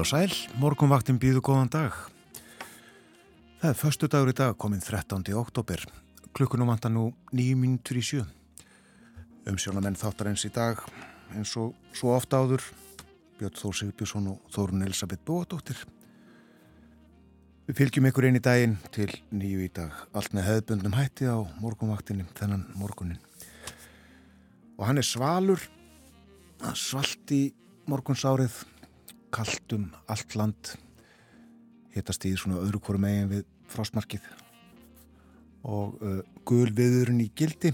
Og sæl, morgunvaktin býðu góðan dag. Það er förstu dagur í dag, komin 13. oktober. Klukkunum vantar nú nýju mínutur í sjö. Umsjónamenn þáttar eins í dag, eins og svo ofta áður, Björn Þór Sigbjörnsson og Þórun Elisabeth Bóadóttir. Við fylgjum ykkur einn í daginn til nýju í dag, allt með hefðbundum hætti á morgunvaktinni, þennan morgunin. Og hann er svalur, svalt í morgunsárið, kallt um allt land, hittast í svona öðru hverju megin við frostmarkið og uh, gul viðurinn í gildi.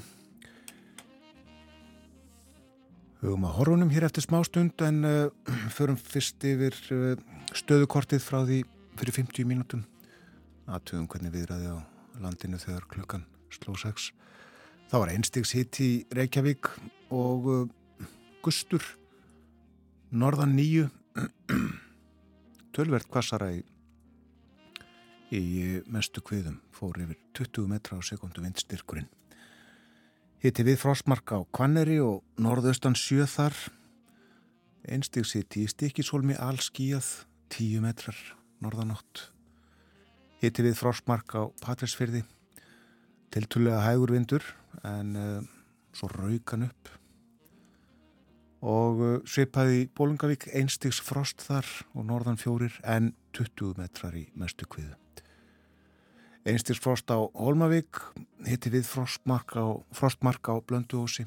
Hugum að horfunum hér eftir smá stund en uh, förum fyrst yfir uh, stöðukortið frá því fyrir 50 mínútum. Aðtugum hvernig viðræði á landinu þegar klukkan sló 6. Það var einstigs hitt í Reykjavík og uh, gustur norðan nýju tölvert kvassara í, í mestu kviðum fór yfir 20 metra á sekundu vindstyrkurinn. Hitti við frostmark á Kvanneri og norðaustan sjö þar. Einstigs hitti í stikisólmi allskíjað 10 metrar norðanátt. Hitti við frostmark á Patræsfyrði tiltulega hægur vindur en uh, svo raukan upp og uh, svipaði Bólungavík einstigs frost þar og norðan fjórir en 20 metrar í mestu kviðu. Einstigs frost á Holmavík hitti við frostmark á, frostmark á Blönduósi.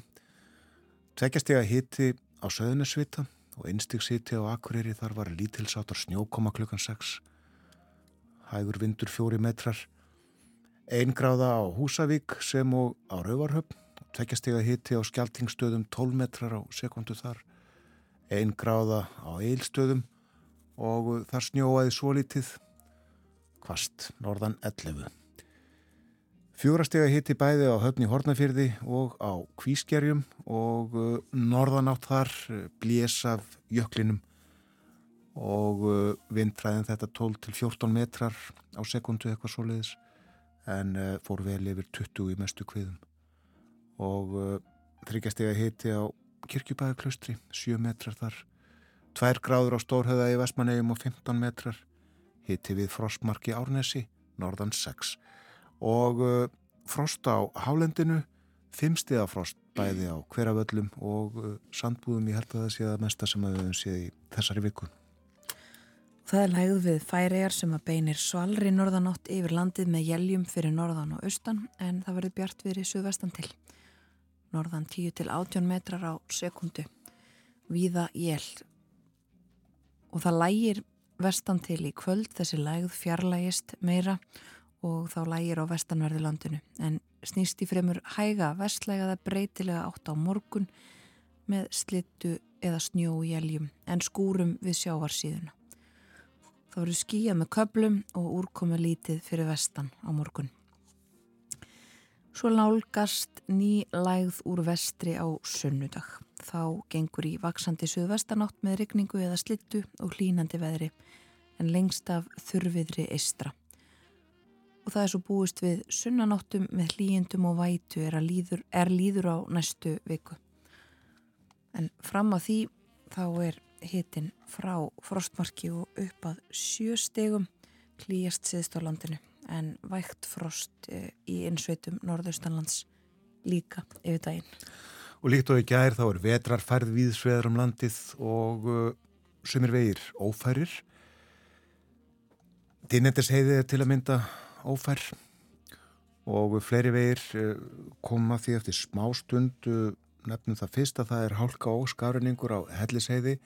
Tveggjastega hitti á Söðunisvita og einstigs hitti á Akureyri þar var lítilsátar snjókoma klukkan 6. Hægur vindur fjóri metrar. Einn gráða á Húsavík sem og á Rauvarhöfn tveggjastega hitti á skjaltingstöðum 12 metrar á sekundu þar, einn gráða á eilstöðum og þar snjóaði svo litið kvast norðan 11. Fjórastega hitti bæði á höfni Hortnafyrði og á Kvískerjum og norðanátt þar blés af jöklinum og vindræðin þetta 12 til 14 metrar á sekundu eitthvað svo leiðis en fór vel yfir 20 í mestu kviðum og uh, þryggjastega hitti á kirkjubæðaklaustri, 7 metrar þar 2 gráður á Stórhauða í Vestmannegjum og 15 metrar hitti við frostmarki Árnesi norðan 6 og uh, frost á Hálendinu 5 stiða frost bæði á hverjaföllum og uh, sandbúðum. Ég held að það sé að mesta sem að við höfum séð í þessari viku. Það er lægð við færiðar sem að beinir svalri norðanátt yfir landið með jæljum fyrir norðan og austan en það verður bjart við í suðvestan til norðan 10 til 18 metrar á sekundu víða jél og það lægir vestan til í kvöld þessi lægð fjarlægist meira og þá lægir á vestanverði landinu en snýst í fremur hæga vestlægaða breytilega átt á morgun með slittu eða snjó í eljum en skúrum við sjávarsíðuna. Það voru skýja með köplum og úrkomi lítið fyrir vestan á morgun. Svo nálgast ný lægð úr vestri á sunnudag. Þá gengur í vaksandi suðvestanátt með regningu eða slittu og hlínandi veðri en lengst af þurfiðri eistra. Og það er svo búist við sunnanáttum með hlýjendum og vætu er, líður, er líður á næstu viku. En fram að því þá er hitin frá frostmarki og upp að sjö stegum hlýjast siðst á landinu en vægt frost eh, í innsveitum norðaustanlands líka yfir daginn. Og líkt og í gær þá er vetrarfærð viðsveðar um landið og uh, sumir vegir ófærir. Dinendisheiði er til að mynda ófær og fleiri vegir uh, koma því eftir smá stund uh, nefnum það fyrst að það er hálka og skafrinningur á hellisheiði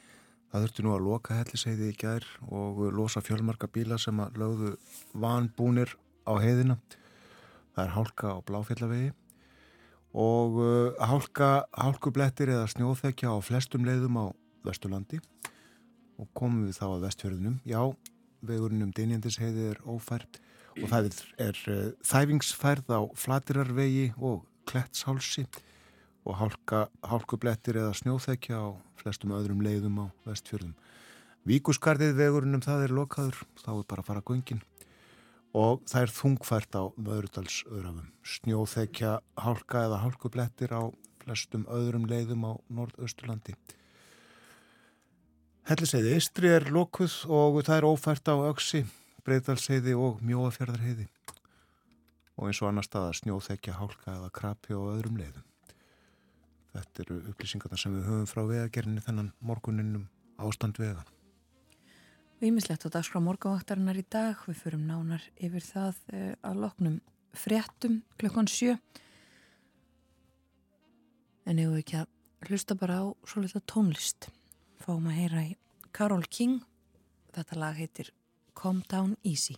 Það þurfti nú að loka helliseiði í gær og losa fjölmarka bíla sem að lögðu vanbúnir á heiðina. Það er hálka á bláfjallavegi og uh, hálka, hálkublettir eða snjóþekja á flestum leiðum á Vesturlandi og komum við þá að vestfjörðunum. Já, vegurinn um Dynjandisheiði er ófært og það er, er uh, þæfingsfærð á Flatirarvegi og Klettshálsi og hálka, hálkublettir eða snjóþekja á flestum öðrum leiðum á vestfjörðum. Víkuskarðið vegurinnum það er lokaður, þá er bara að fara göngin og það er þungfært á Möðrudalsöðrafum. Snjóþekja hálka eða hálkublettir á flestum öðrum leiðum á Nordösturlandi. Helliseiði Istri er lokuð og það er ófært á öksi, breytalseiði og mjóafjörðarheiði og eins og annar staðar snjóþekja, hálka eða krapi og öðrum leiðum. Þetta eru upplýsingarna sem við höfum frá vegagerninni þennan morguninum ástand vega. Výmislegt á dagskrá morgavaktarinnar í dag. Við fyrum nánar yfir það uh, að loknum fréttum klukkan sjö. En ef við ekki að hlusta bara á svo litla tónlist. Fáum að heyra í Karol King. Þetta lag heitir Calm Down Easy.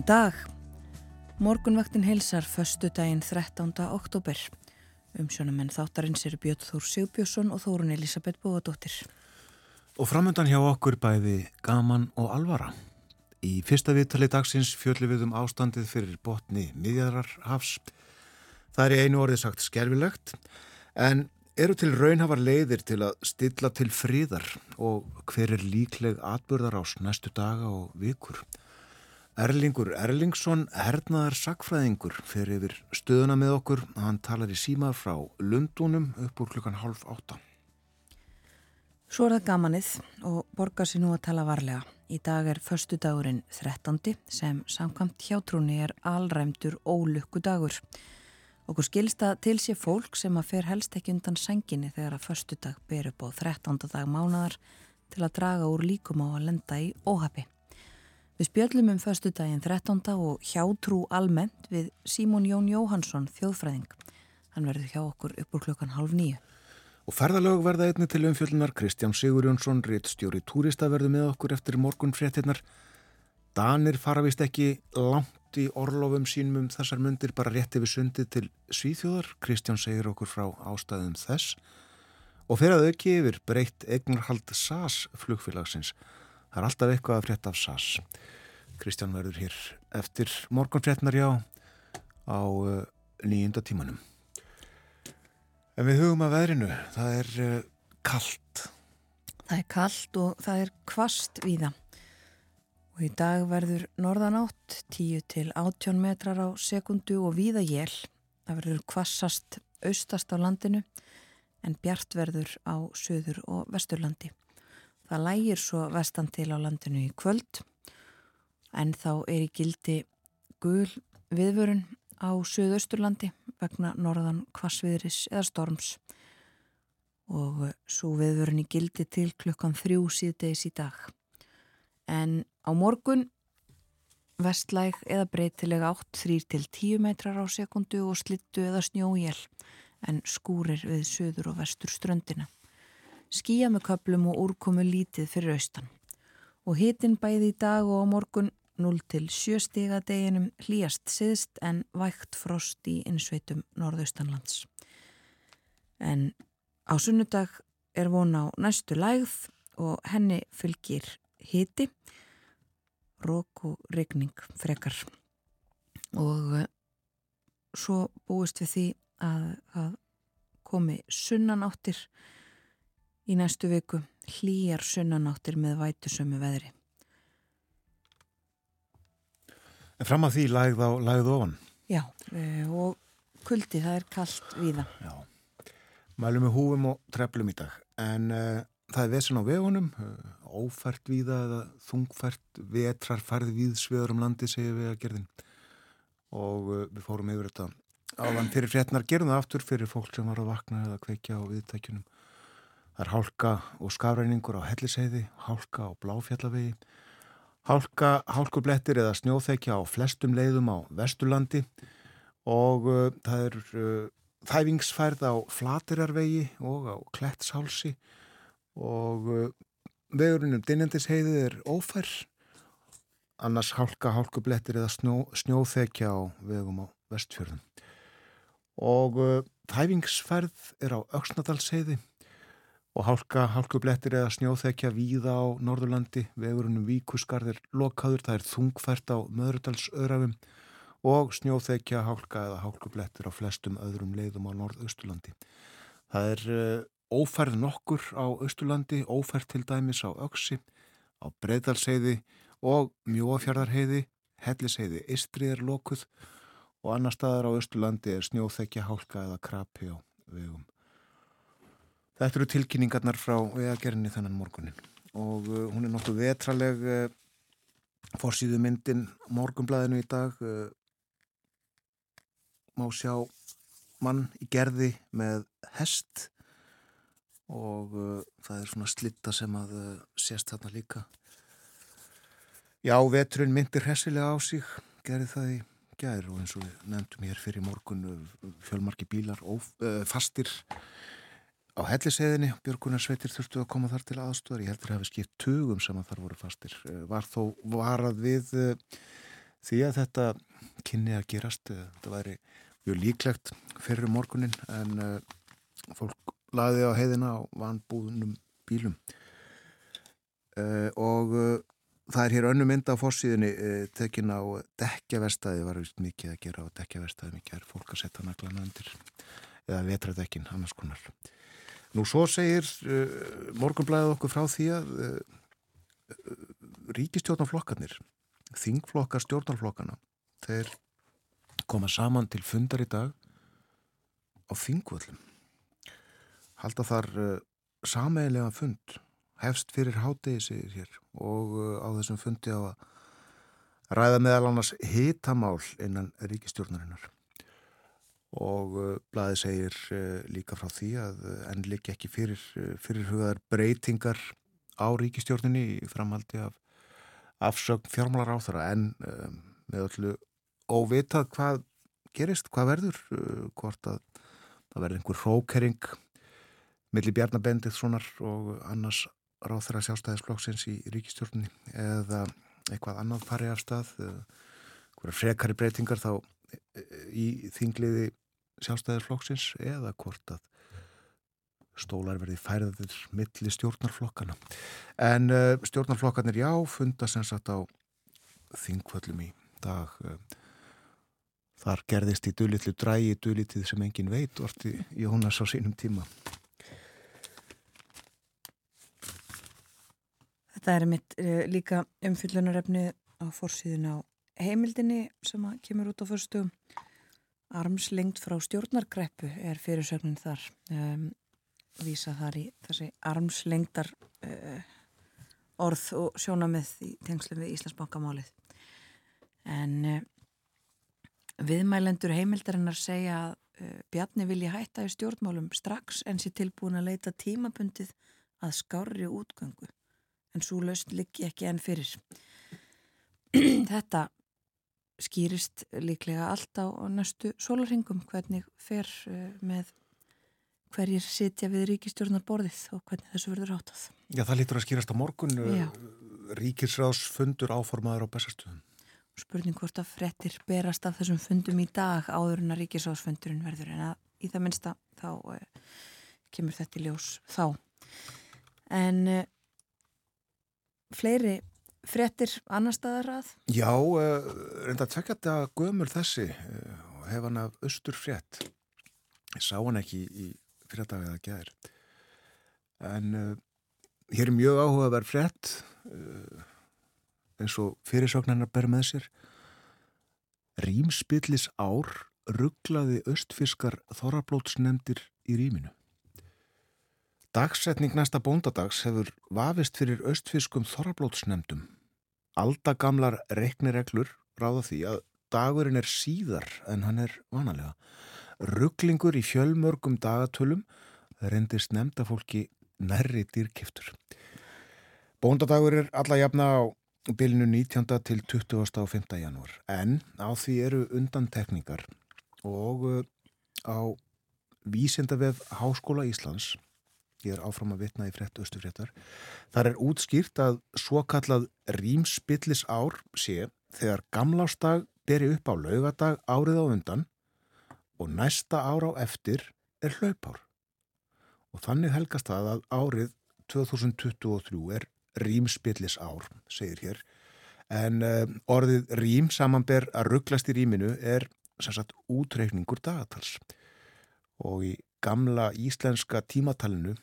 Góðan dag. Morgunvaktin heilsar förstu daginn 13. oktober. Umsjónamenn þáttarins eru Björn Þór Sigbjörnsson og Þórun Elisabeth Bóadóttir. Og framöndan hjá okkur bæði gaman og alvara. Í fyrsta viðtali dagsins fjöldlu við um ástandið fyrir botni miðjararhafs. Það er í einu orðið sagt skerfilegt en eru til raunhafar leiðir til að stilla til fríðar og hver er líkleg atbyrðar ás næstu daga og vikur. Erlingur Erlingsson, hernaðar sakfræðingur, fer yfir stöðuna með okkur. Hann talar í síma frá Lundunum upp úr klukkan half átta. Svo er það gamanið og borgar sér nú að tala varlega. Í dag er förstu dagurinn 13. sem samkvæmt hjátrúni er alræmdur ólukku dagur. Okkur skilsta til sé fólk sem að fer helst ekki undan senginni þegar að förstu dag ber upp á 13. dag mánadar til að draga úr líkum á að lenda í óhafi. Við spjöllum um förstu daginn 13. og hjátrú almennt við Símón Jón Jóhansson, þjóðfræðing. Hann verður hjá okkur upp úr klukkan halv nýju. Og ferðalög verða einni til umfjöldunar Kristján Sigurjónsson, réttstjóri túrista verðu með okkur eftir morgun fréttinnar. Danir fara vist ekki langt í orlofum sínum um þessar myndir bara rétt yfir sundið til Svíþjóðar. Kristján segir okkur frá ástæðum þess. Og fyrir að auki yfir breytt eignarhald SAS flugfélagsins. Það er alltaf eitthvað að frétta af SAS. Kristján verður hér eftir morgun fréttinar já á uh, nýjunda tímanum. En við hugum að veðrinu, það er uh, kallt. Það er kallt og það er kvast víða. Og í dag verður norðanátt 10 til 18 metrar á sekundu og víða jél. Það verður kvassast austast á landinu en bjart verður á söður og vesturlandi. Það lægir svo vestan til á landinu í kvöld en þá er í gildi gul viðvörun á söðausturlandi vegna norðan kvassviðris eða storms og svo viðvörun í gildi til klukkan þrjú síðdeis í dag. En á morgun vestlæg eða breytilega 8-3 til 10 metrar á sekundu og slittu eða snjójél en skúrir við söður og vestur ströndina. Skíja með köplum og úrkomu lítið fyrir austan og hitin bæði í dag og á morgun 0 til 7 stiga deginum hlýjast siðst en vægt frost í innsveitum norðaustanlands. En á sunnudag er von á næstu lægð og henni fylgir hiti, rók og regning frekar. Og uh, svo búist við því að, að komi sunnanáttir í næstu viku, hlýjar sunnanáttir með vætusömu veðri. En fram að því lagð á lagð ofan. Já, uh, og kuldi, það er kallt víða. Já, mælum við húum og treflum í dag. En uh, það er vesen á vegunum, uh, ófært víða eða þungfært, vetrar færði víðsveður um landi, segir við að gerðin. Og við fórum yfir þetta áðan fyrir frétnar, gerum það aftur fyrir fólk sem var að vakna eða kveikja á viðtækjunum. Það er hálka og skafræningur á helliseiði, hálka og bláfjallavegi, hálka, hálkublettir eða snjóþekja á flestum leiðum á Vesturlandi og uh, það er uh, þæfingsfærð á Flatirarvegi og á Klettshálsi og uh, vegurinn um Dinjandisheiði er ófær, annars hálka, hálkublettir eða snjó, snjóþekja á vegum á Vestfjörðum. Og uh, þæfingsfærð er á Öksnadalsheiði og hálka, hálkublettir eða snjóþekja víða á Norðurlandi, vegurinnum Víkusgarðir lokaður, það er þungfært á Möðrudalsöðrafum og snjóþekja, hálka eða hálkublettir á flestum öðrum leiðum á Norðausturlandi. Það er uh, ófærð nokkur á Austurlandi, ófærð til dæmis á Öksi, á Breiðalsheiði og Mjóafjörðarheiði, Helliseiði, Istri er lokuð og annar staðar á Austurlandi er snjóþekja, hálka eða krapi á vegum. Þetta eru tilkynningarnar frá vegagerðinni þennan morgunin og uh, hún er nokkuð vetraleg uh, fórsýðu myndin morgunblæðinu í dag uh, má sjá mann í gerði með hest. Og uh, það er svona slitta sem að uh, sést þarna líka. Já, veturinn myndir hessilega á sig gerði það í gær og eins og við nefndum hér fyrir morgun uh, fjölmarki bílar óf, fastir á helliseiðinni, Björgunarsveitir þurftu að koma þar til aðstúðar, ég heldur að hafa skipt tugum sem að þar voru fastir. Var þó varað við því að þetta kynni að gerast þetta væri mjög líklegt fyrir morgunin en fólk laði á heiðina á vanbúðunum bílum. Og það er hér önnu mynd á fórsíðinni tekin á dekkjavestæði var vist mikið að gera á dekkjavestæði mikið er fólk að setja naglana undir eða vetradekkin annars konar Nú svo segir morgunblæðið okkur frá því að ríkistjóðnaflokkarnir þingflokkar stjórnarflokkana þeir koma saman til fundar í dag á þingvöldum halda þar uh, sameigilega fund hefst fyrir hátegi sigir hér og uh, á þessum fundi á að ræða meðal annars hitamál innan ríkistjórnarinnar og uh, blaði segir uh, líka frá því að uh, enn líka ekki fyrir, fyrir hugaðar breytingar á ríkistjórninni í framhaldi af afsögn fjármálar á þara en um, með öllu óvitað hvað gerist, hvað verður hvort að það verður einhver hrókering millir Bjarnabendið og annars ráð þeirra sjálfstæðisflokksins í ríkistjórnni eða eitthvað annað fari af stað einhverja frekari breytingar þá í þingliði sjálfstæðisflokksins eða hvort að stólar verði færðir milli stjórnarflokkana en uh, stjórnarflokkanir já funda sem sagt á þingvöllum í dag uh, þar gerðist í dulitlu drægi dulitið sem engin veit orti Jónas á sínum tíma. Þetta er mitt uh, líka umfyllunarefni á fórsíðun á heimildinni sem kemur út á fyrstu armslengt frá stjórnargreppu er fyrirsögnin þar um, vísa þar í þessi armslengtar uh, orð og sjónamið í tengslum við Íslandsbankamálið en uh, viðmælendur heimildarinnar segja að uh, Bjarni vilji hætta í stjórnmálum strax en sé tilbúin að leita tímabundið að skári útgöngu. En svo löst liggi ekki enn fyrir. Þetta skýrist líklega allt á næstu sólarhingum hvernig fer með hverjir sitja við ríkistjórnar borðið og hvernig þessu verður átað. Já, það lítur að skýrast á morgun Já. ríkisráðsfundur áformaður á bestastuðum. Spurning hvort að frettir berast af þessum fundum í dag áður en að ríkisráðsfundurinn verður en að í það minnsta þá uh, kemur þetta í ljós þá. En fleiri frettir annar staðar að? Já, uh, reynda að tekja þetta gömur þessi og hef hann af austur frett. Ég sá hann ekki í dag eða gæðir en uh, hér er mjög áhuga að vera frett uh, eins og fyrirsóknarnar ber með sér Rímspillis ár rugglaði östfiskar þorrablótsnefndir í rýminu Dagsetning næsta bóndadags hefur vafist fyrir östfiskum þorrablótsnefndum Aldagamlar reknireglur ráða því að dagurinn er síðar en hann er vanalega rugglingur í fjölmörgum dagatölum reyndist nefnda fólki nærri dýrkiftur. Bóndadagur er alla jafna á bylnu 19. til 20. og 5. janúar en á því eru undantekningar og uh, á vísindavef Háskóla Íslands ég er áfram að vitna í frett östufréttar þar er útskýrt að svo kallað rýmspillis ár sé þegar gamlástag beri upp á laugadag árið á undan og næsta ára á eftir er hlaupár. Og þannig helgast það að árið 2023 er rýmspillis ár, segir hér. En uh, orðið rým samanber að rugglast í rýminu er sagt, útreikningur dagatals. Og í gamla íslenska tímatalinu,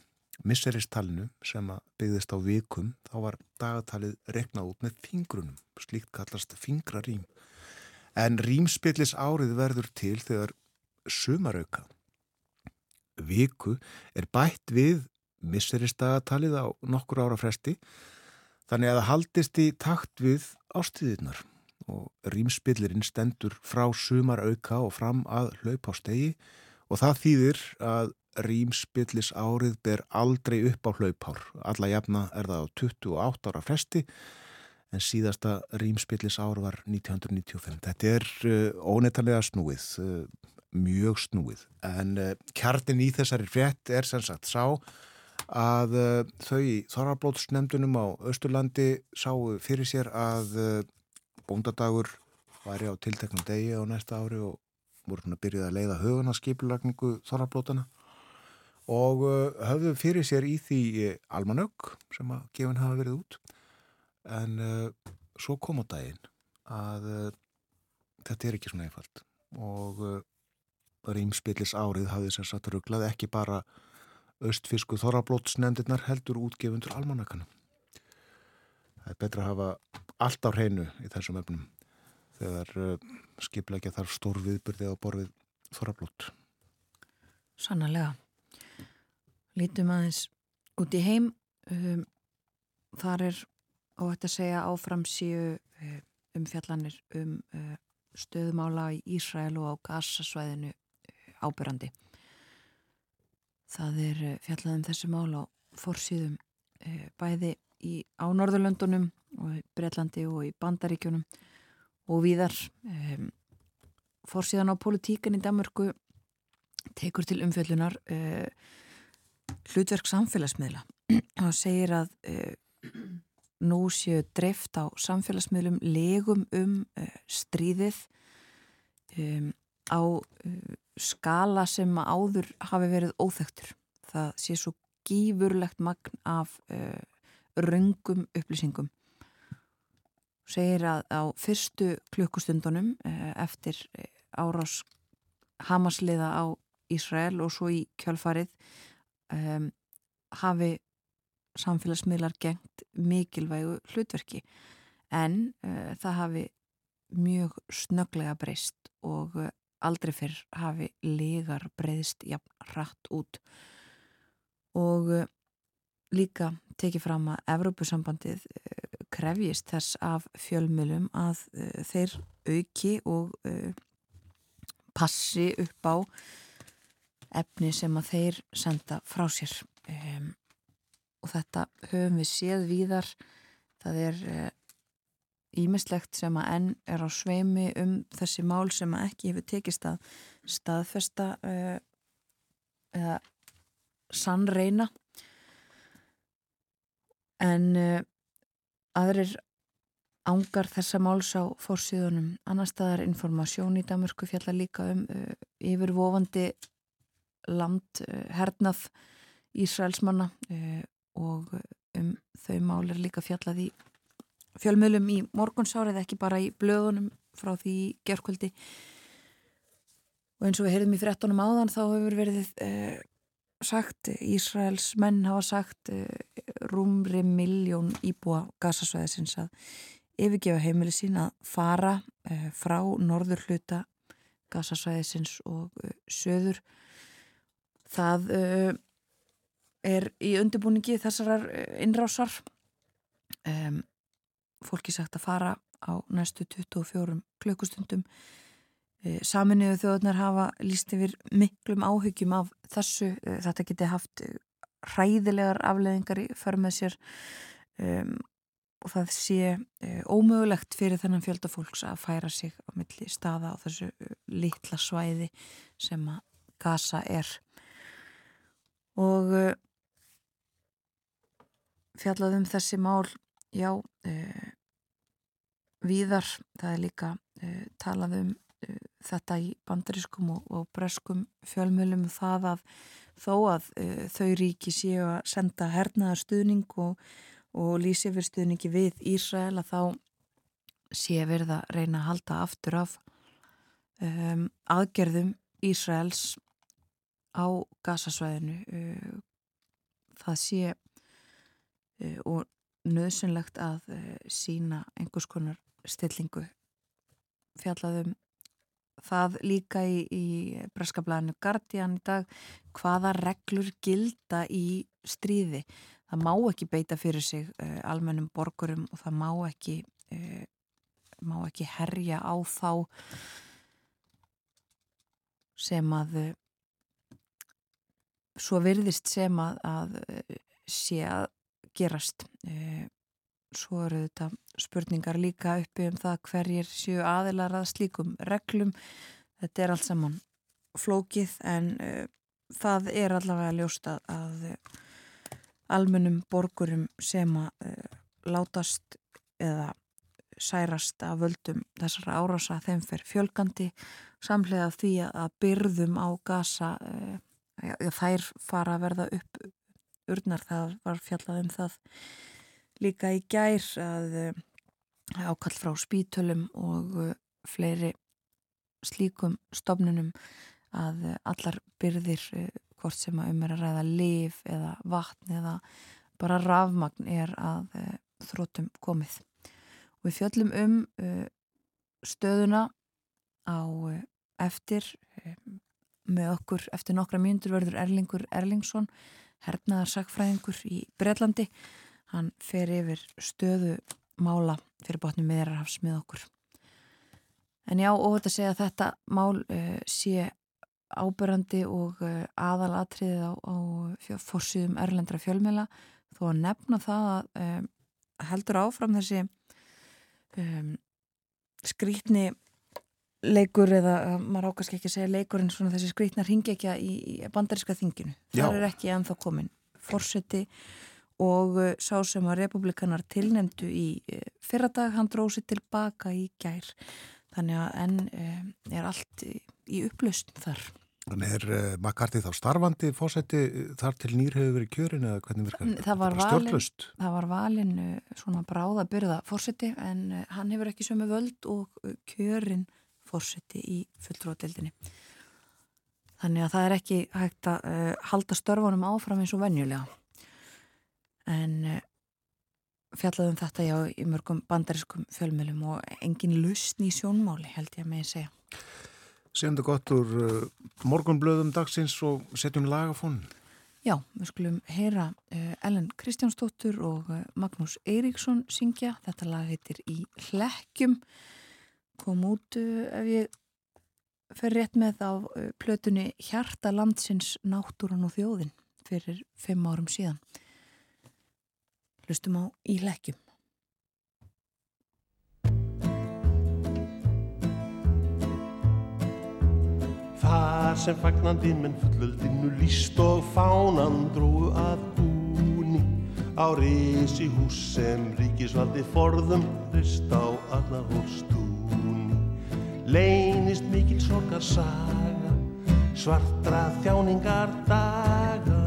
misseristalinu sem byggðist á vikum, þá var dagatalið reknað út með fingrunum, slíkt kallast fingrarým. En rýmspillis árið verður til þegar sumarauka. Viku er bætt við misseristagatalið á nokkur ára fresti þannig að það haldist í takt við ástíðirnar og rýmspillirinn stendur frá sumarauka og fram að hlaup á stegi og það þýðir að rýmspillis árið ber aldrei upp á hlaupár. Alla jafna er það á 28 ára fresti en síðasta rýmspillis ár var 1995. Þetta er uh, óneittalega snúið. Uh, mjög snúið en uh, kjartin í þessari frétt er sem sagt sá að þau í Þorrablótsnefndunum á Östurlandi sáu fyrir sér að bóndadagur væri á tilteknum degi á næsta ári og voru svona byrjuð að leiða höfuna skipulagningu Þorrablótana og höfðu fyrir sér í því almanögg sem að gefin hafa verið út en svo kom á daginn að þetta er ekki svona einfalt og rýmspillis árið hafði sem sagt rugglað ekki bara östfisku þorrablótsnefndirnar heldur útgefundur almanakana. Það er betra að hafa allt á hreinu í þessum öfnum þegar uh, skipleggja þarf stór viðbyrði á borfið þorrablót. Sannarlega. Lítum aðeins út í heim. Um, þar er óhætt að segja áframsíu um, umfjallanir um uh, stöðumála í Ísrael og á Gassasvæðinu uh, ábyrrandi. Það er uh, fjallað um þessi mál á forsýðum uh, bæði í, á Norðurlöndunum og í Breitlandi og í Bandaríkjunum og víðar um, fórsíðan á politíkan í Danmörku tekur til umfjöllunar uh, hlutverk samfélagsmiðla og segir að uh, nú séu dreift á samfélagsmiðlum legum um uh, stríðið um, á skala sem áður hafi verið óþektur. Það sé svo gífurlegt magn af raungum upplýsingum segir að á fyrstu klukkustundunum eftir árás Hamasliða á Ísrael og svo í kjölfarið um, hafi samfélagsmiðlar gengt mikilvægu hlutverki. En uh, það hafi mjög snöglega breyst og uh, aldrei fyrr hafi legar breyðst jafn rætt út. Og uh, líka tekið fram að Evrópusambandið uh, krefjist þess af fjölmjölum að uh, þeir auki og uh, passi upp á efni sem að þeir senda frá sér. Um, og þetta höfum við séð víðar. Það er ímislegt sem að enn er á sveimi um þessi mál sem að ekki hefur tekist að staðfesta eða sannreina en uh, aðrir ángar þessa máls á fórsíðunum annar staðar informasjón í Damurku fjalla líka um uh, yfirvofandi land uh, hernað Ísraelsmanna og um þau mál er líka fjallað í fjölmjölum í morgunsárið ekki bara í blöðunum frá því gerðkvöldi og eins og við heyrðum í frettunum áðan þá hefur verið sagt, Ísraels menn hafa sagt uh, rúmri miljón íbúa gasasvæðisins að yfirgefa heimili sín að fara uh, frá norður hluta gasasvæðisins og söður það er í undirbúningi þessarar innrásar um, fólki sagt að fara á næstu 24 klökkustundum Eh, Saminuðu þjóðunar hafa líst yfir miklum áhyggjum af þessu. Eh, þetta geti haft hræðilegar afleðingar í för með sér um, og það sé ómögulegt fyrir þennan fjöldafólks að færa sig á milli staða á þessu litla svæði sem að gasa er. Og uh, fjallaðum þessi mál, já, uh, víðar, það er líka uh, talað um þetta í bandarískum og, og breskum fjölmjölum um það að þó að uh, þau ríki séu að senda hernaðar stuðning og, og lýsi fyrir stuðningi við Ísrael að þá sé verið að reyna að halda aftur af um, aðgerðum Ísraels á gasasvæðinu uh, það sé uh, og nöðsynlegt að sína einhvers konar stillingu fjallaðum það líka í, í breskablaðinu Guardian í dag hvaða reglur gilda í stríði. Það má ekki beita fyrir sig uh, almennum borgurum og það má ekki, uh, má ekki herja á þá sem að uh, svo virðist sem að, að sé að gerast. Svo eru þetta spurningar líka uppi um það hverjir séu aðilar að slíkum reglum. Þetta er allt saman flókið en uh, það er allavega ljóst að, að almennum borgurum sem að uh, látast eða særast að völdum þessara árasa þeim fer fjölgandi samlega því að byrðum á gasa uh, þær fara að verða upp urnar það var fjallað um það líka í gær að eh, ákall frá spítölum og eh, fleiri slíkum stofnunum að eh, allar byrðir hvort sem að um er að ræða liv eða vatn eða bara rafmagn er að þrótum komið. Og Við fjöllum um stöðuna á eftir með okkur eftir nokkra mínútur verður Erlingur Erlingsson hernaðar sagfræðingur í Breitlandi hann fer yfir stöðu mála fyrir botnum meðrarhafs með okkur. En já, og þetta segja að þetta mál uh, sé ábyrrandi og uh, aðalatriðið á, á fórsýðum erlendra fjölmela þó að nefna það að um, heldur áfram þessi um, skrítni leikur eða maður ákast ekki að segja leikur en svona þessi skrítna ringekja í, í bandaríska þinginu. Það er ekki ennþá komin fórseti og uh, sá sem að republikanar tilnemdu í uh, fyrradag hann dróði sér tilbaka í gær þannig að enn uh, er allt í upplaust þar. Þannig er uh, McCarthy þá starfandi fórseti þar til nýr hefur verið kjörin eða hvernig virkar það? Var valin, það var valin svona bráða byrða fórseti en hann hefur ekki sömu völd og kjörin fórseti í fulltróðdeldinni. Þannig að það er ekki hægt að halda störfunum áfram eins og venjulega. En fjallaðum þetta já í mörgum bandariskum fjölmjölum og engin lusn í sjónmáli held ég að að segja. Segjum þetta gott úr uh, morgunblöðum dagsins og setjum lagafónin. Já, við skulum heyra uh, Ellen Kristjánsdóttur og uh, Magnús Eiríksson syngja. Þetta lag heitir Í hlekkjum. Kom út ef ég fer rétt með á plötunni Hjarta landsins náttúran og þjóðin fyrir fimm árum síðan. Lustum á Í hlekkjum. Þar sem fagnandi menn fullöldinu líst og fánan dróðu að búni á reysi hús sem ríkisvaldi forðum rist á allarhólstúni. Leynist mikil sorgar saga, svartra þjáningar daga.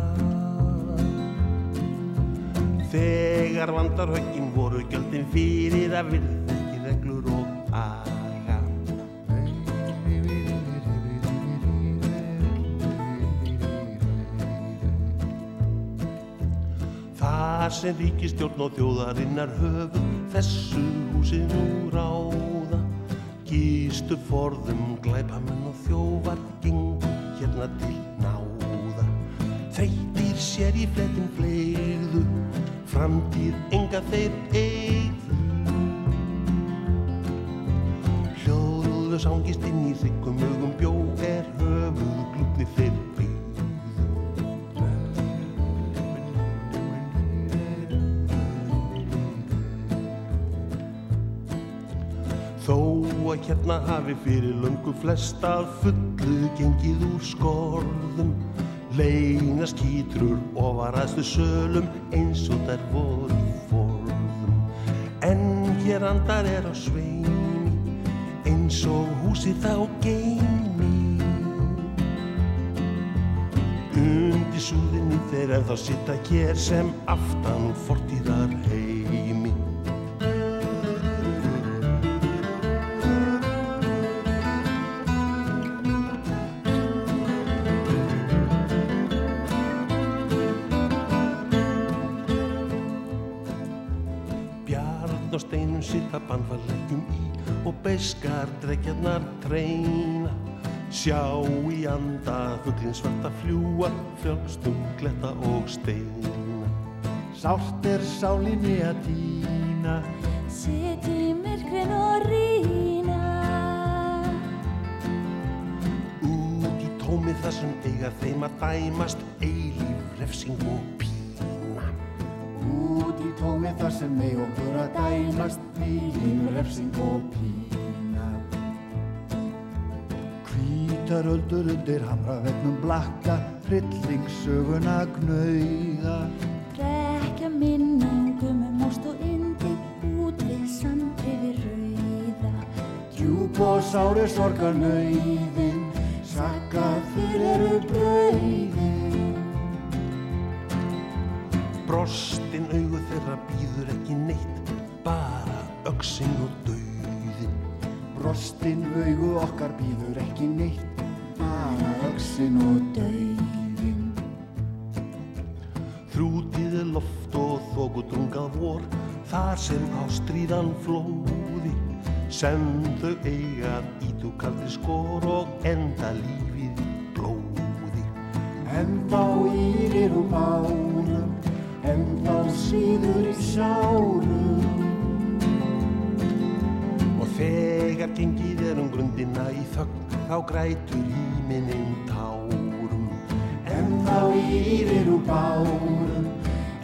Þegar vandar höggin voru gjöldin fyrir að virði ekki reglur og að. Þar sem ríkistjórn og þjóðarinnar höfum þessu húsi nú ráða Gístu forðum, glæpamenn og þjóvar gengur hérna til náða. Þreytir sér í fletin flegðu, framtíð enga þeir eigðu Hljóðlu sangist inn í þykkum augum bjó er höfuð glúpni þeir hérna hafi fyrir löngu flest að fullu gengið úr skorðum. Leina skýtrur og varaðstu sölum eins og þær voru forðum. En hér andar er á sveimi eins og húsi þá geimi undir súðinni þeir en þá sitta hér sem aftan fortíðar heimi sjá í anda fugglin svarta fljúa fjölstum gletta og steina. Sált er sálinni að dýna. Seti myrkrin og rína Út í tómi þessum eiga þeim að dæmast eilíf refsing og pína. Út í tómi þar sem mei okkur að dæmast Eilíf refsing og pína Hvítar öldur undir hamra vegnum blakka Hryllingsöguna gnauða. Rekja minningum um ást og indi Út við sandri við rauða. Djúb og sári sorgar nöyðin Sakað þurr eru brauðin Brostin augu þeirra býður ekki neitt bara öksinn og dauðin Brostin augu okkar býður ekki neitt bara öksinn og dauðin Þrútiði loft og þóku drungað vor þar sem á stríðan flóði. Sem þau eigað í þú kaldri skor og enda lífið blóði. En þá írir úr bánum, en þá síður í sárum. Þegar gengið er um grundina í þögn, þá grætur hímininn tárum. En þá írir úr bánum,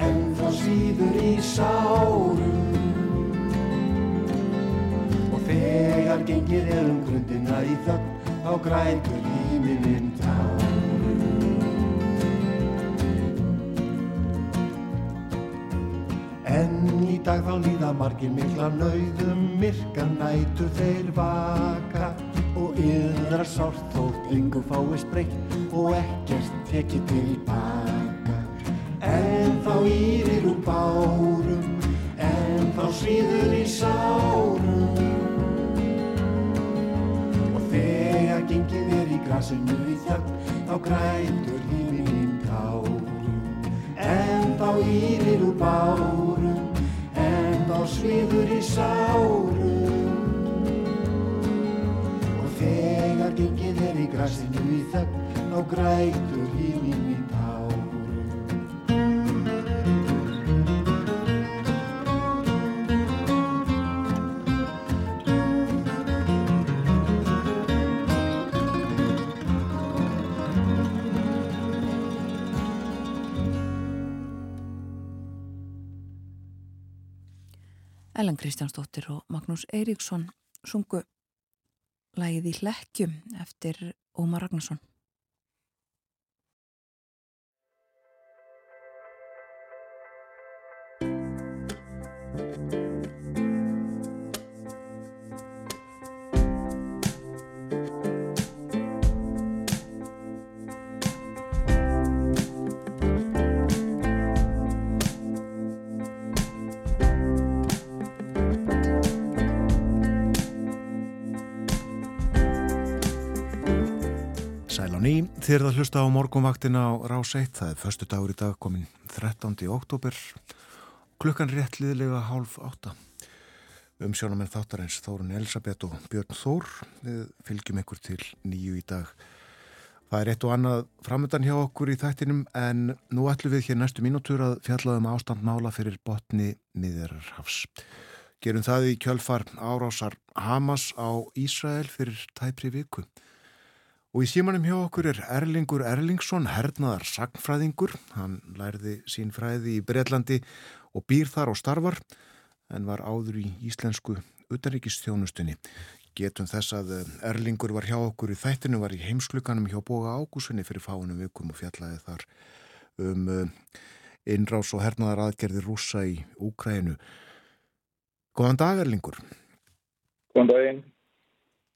en þá síður í sárum. Og þegar gengið er um grundina í þögn, þá grætur hímininn tárum. En í dag þá líða margir mikla nauðum, myrka nætur þeir vaka og yðra sárt þótt yngu fáist breytt og ekkert tekið tilbaka. En þá írir úr bárum, en þá svíður í sárum og þegar gengið er í grasinu í þögn, þá grætur híminn tárum. En þá írir úr bárum, þá sviður í sárum. Og þegar gengið er í grasinu í þögn, þá grætur Ellen Kristjánsdóttir og Magnús Eiríksson sungu lagið í hlekkjum eftir Ómar Ragnarsson. Sæl á ný, þér að hlusta á morgunvaktina á Rás 1, það er förstu dagur í dag komin 13. oktober, klukkan réttliðlega hálf átta. Um sjónamenn þáttarins Þórun Elisabeth og Björn Þór, við fylgjum ykkur til nýju í dag. Það er eitt og annað framöndan hjá okkur í þættinum en nú ætlum við hér næstu mínútur að fjallaðum ástandmála fyrir botni miðjararhafs. Gerum það í kjölfar árásar Hamas á Ísrael fyrir tæpri viku. Og í símanum hjá okkur er Erlingur Erlingsson, hernaðar sagnfræðingur. Hann lærði sín fræði í Breitlandi og býr þar og starfar, en var áður í íslensku utanríkistjónustunni. Getum þess að Erlingur var hjá okkur í þættinu, var í heimsklukanum hjá Boga Ágúsunni fyrir fáinum vikum og fjallaði þar um innrás og hernaðar aðgerði rúsa í Úkrænu. Góðan dag Erlingur. Góðan daginn.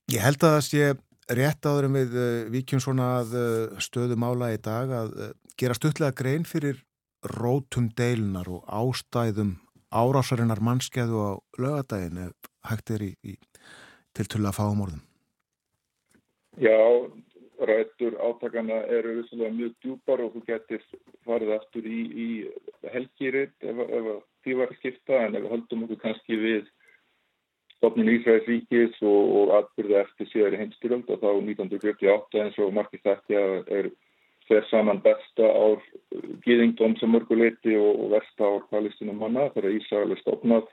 Ég held að það sé rétt áður en við uh, vikjum svona að uh, stöðu mála í dag að uh, gera stuttlega grein fyrir rótum deilunar og ástæðum árásarinnar mannskeðu á lögadaginn ef hægt er í, í til tulla fáumorðum. Já, rættur átakana eru vissulega mjög djúpar og þú getur farið aftur í, í helgýrit ef, ef því var að skipta en ef við höldum okkur kannski við stofnun Ísraels ríkis og, og atbyrða eftir síðar í heimstyrjöld og þá 1948 eins og margir þekkja er fer saman besta ár gýðingdóm sem mörguleiti og, og versta ár palestinum manna þegar Ísrael er stofnað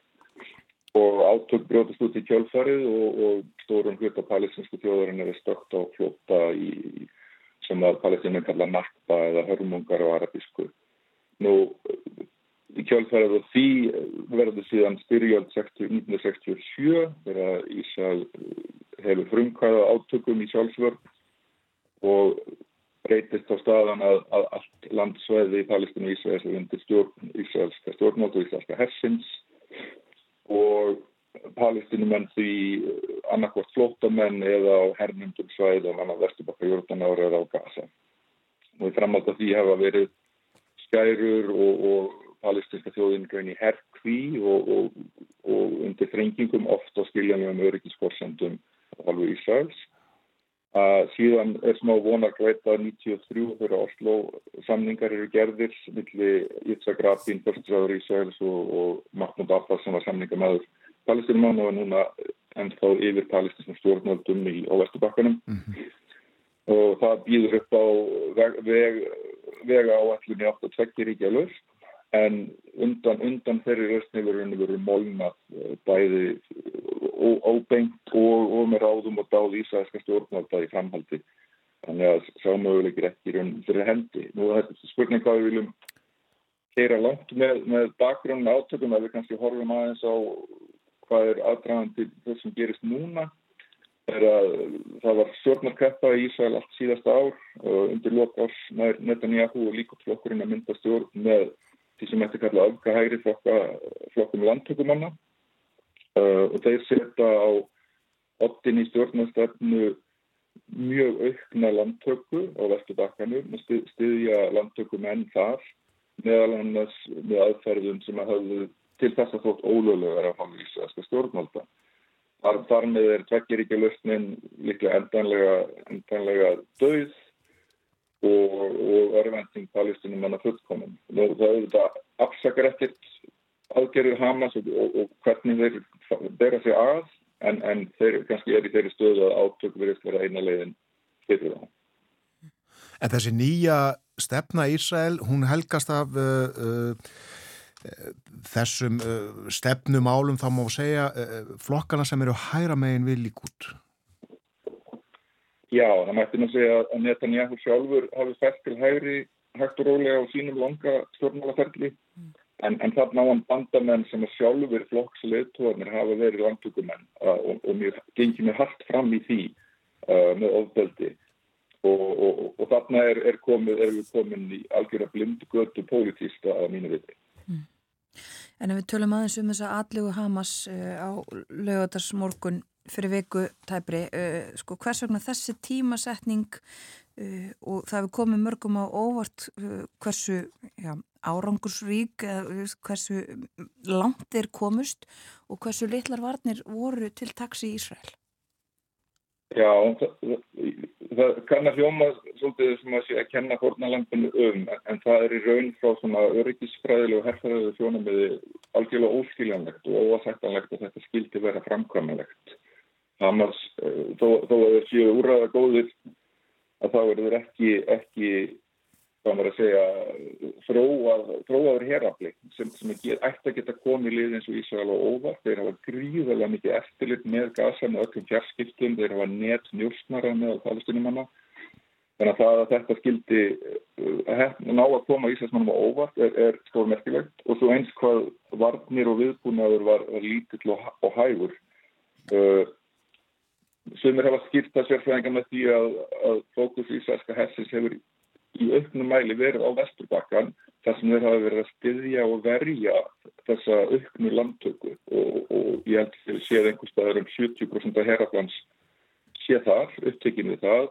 og átök brjóðast út í kjölfarið og, og stórum hluta palestinsku þjóðarinn er stökt á flóta í, sem að palestinum kalla nakba eða hörmungar á arabísku. Nú í kjálfærið og því verður síðan styrjöld 1967 þegar Ísrael hefur frumkvæða átökum í sjálfsvörn og breytist á staðan að, að allt landsveði í Palestínu og Ísraels er undir stjórn Ísraelska stjórnmátt og Ísraelska hersins og Palestínumenn því annarkvort flótamenn eða á hernumdum svæðum annar Vesturbakka Jórdanára eða á Gaza. Og í framhald af því hafa verið skærur og, og palestinska þjóðin grein í herkví og, og, og undir þrengingum oft á skiljanum öryggisforsendum alveg Ísraels. að síðan er smá vonar gleita 93 fyrir Oslo samningar eru gerðir millir Yitzhak Rabin, fyrstisraður Ísæls og, og Mahmoud Abbas sem var samningamæður palestinum og núna ennþá yfir palestinsum stjórnöldum í, á Vesturbakkanum mm -hmm. og það býður upp á veg, veg, vega á allunni 8-2 ríkja löst en undan, undan þeirri röstni verður verið molnað eh, bæði óbengt og, og með ráðum og dáð ísæðska stjórnvalda í framhaldi þannig að sámöguleikir ekki raun fyrir hendi. Nú er þetta spurning hvað við viljum keira langt með, með bakgrunn átökum að við kannski horfum aðeins á hvað er aðdragandi þess sem gerist núna er að það var stjórnarkeppa í Ísæl allt síðasta ár undir lokars nær Netanyahu og líkotflokkurinn að mynda stjórn með því sem eftir kalla afgahægri flokkum landtökumanna uh, og þeir setja á ottin í stjórnastefnu mjög aukna landtöku á vestudakkanum og styðja landtöku menn þar meðal annars með aðferðum sem að hafðu til þess að þótt ólöglegar af hálf ísæðska stjórnvalda. Þar, þar með er tvekkiríkja löstnin líklega endanlega, endanlega döð og, og örvending palestinum manna fullkomum. Nú það auðvitað afsakar ekkert aðgerður Hamas og, og, og hvernig þeir bera sig að en, en þeir kannski er í þeirri stöðu að átök verið vera eina leiðin fyrir það. En þessi nýja stefna Ísrael, hún helgast af uh, uh, þessum uh, stefnumálum þá má segja uh, flokkana sem eru hæra megin við líkút. Já, það mætti nú segja að Netanyahu sjálfur hafi fært til hægri hægt og rólega á sínum langa stjórnmálaferli mm. En, en þarna á hann bandamenn sem er sjálfur flokksleittóðanir hafa verið landtökumenn uh, og, og mér gengir mér hardt fram í því uh, með ofbeldi og, og, og þarna er, er, komið, er við komin í algjörða blindgötu pólitísta að mínu viti. Mm. En ef við tölum aðeins um þess að allegu Hamas uh, á lögadagsmorgun fyrir viku tæpri, uh, sko hvers vegna þessi tímasetning uh, og það hefur komið mörgum á óvart hversu já, árangursrík, hversu langt þeir komust og hversu litlar varnir voru til taksi í Ísrael? Já, það, það kann að hljóma svolítið sem að sé að kenna hornalampinu um, en það er í raun frá svona öryggisfræðilegu og herrfæðilegu sjónamiði algjörlega óskiljanlegt og óasættanlegt að þetta skildi vera framkvæmulegt. Hamas, eh, þó, að þeir séu úrraða góðir, að þá eru þeir ekki, ekki hvað maður að segja, þróaður herafli sem, sem ætti að geta komið lið eins og Ísrael og óvart. Þeir hafa gríðarlega mikið eftirlit með gasa með öllum fjarskiptum, þeir hafa net njúrsnara með palestinumanna. Þannig að það að þetta skildi að ná að koma Ísraelsmannum á óvart er, er stórmerkilegt og svo eins hvað varnir og viðbúnaður var, lítill og, og hægur. Uh, Sumir hafa skýrta sérfræðingar með því að, að fókus Ísraelska hessins hefur í auknum mæli verið á vesturbakkan þar sem þeir hafa verið að styðja og verja þessa auknu landtöku og, og ég held að séð einhver staðar um 70% af herraflans sé þar, upptekinn við það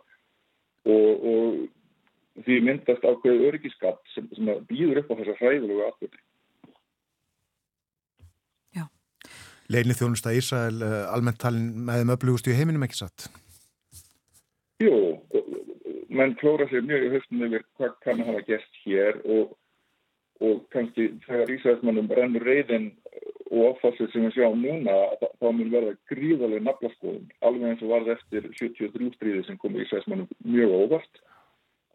og, og því myndast ákveðu öryggiskatt sem, sem býður upp á þessa hræðilegu aðbyrði. Já. Leinið þjónusta Ísrael uh, almennt talin með þeim öflugustu í heiminum ekki satt? Jú, menn klóra sér mjög í höstum yfir hvað kann að hafa gert hér og, og kannski þegar Ísæðismannum rennur reyðin og áfassið sem við sjáum núna þá mun verða gríðarlega naflaskoðum alveg eins og varð eftir 73 stríði sem kom Ísæðismannum mjög óvart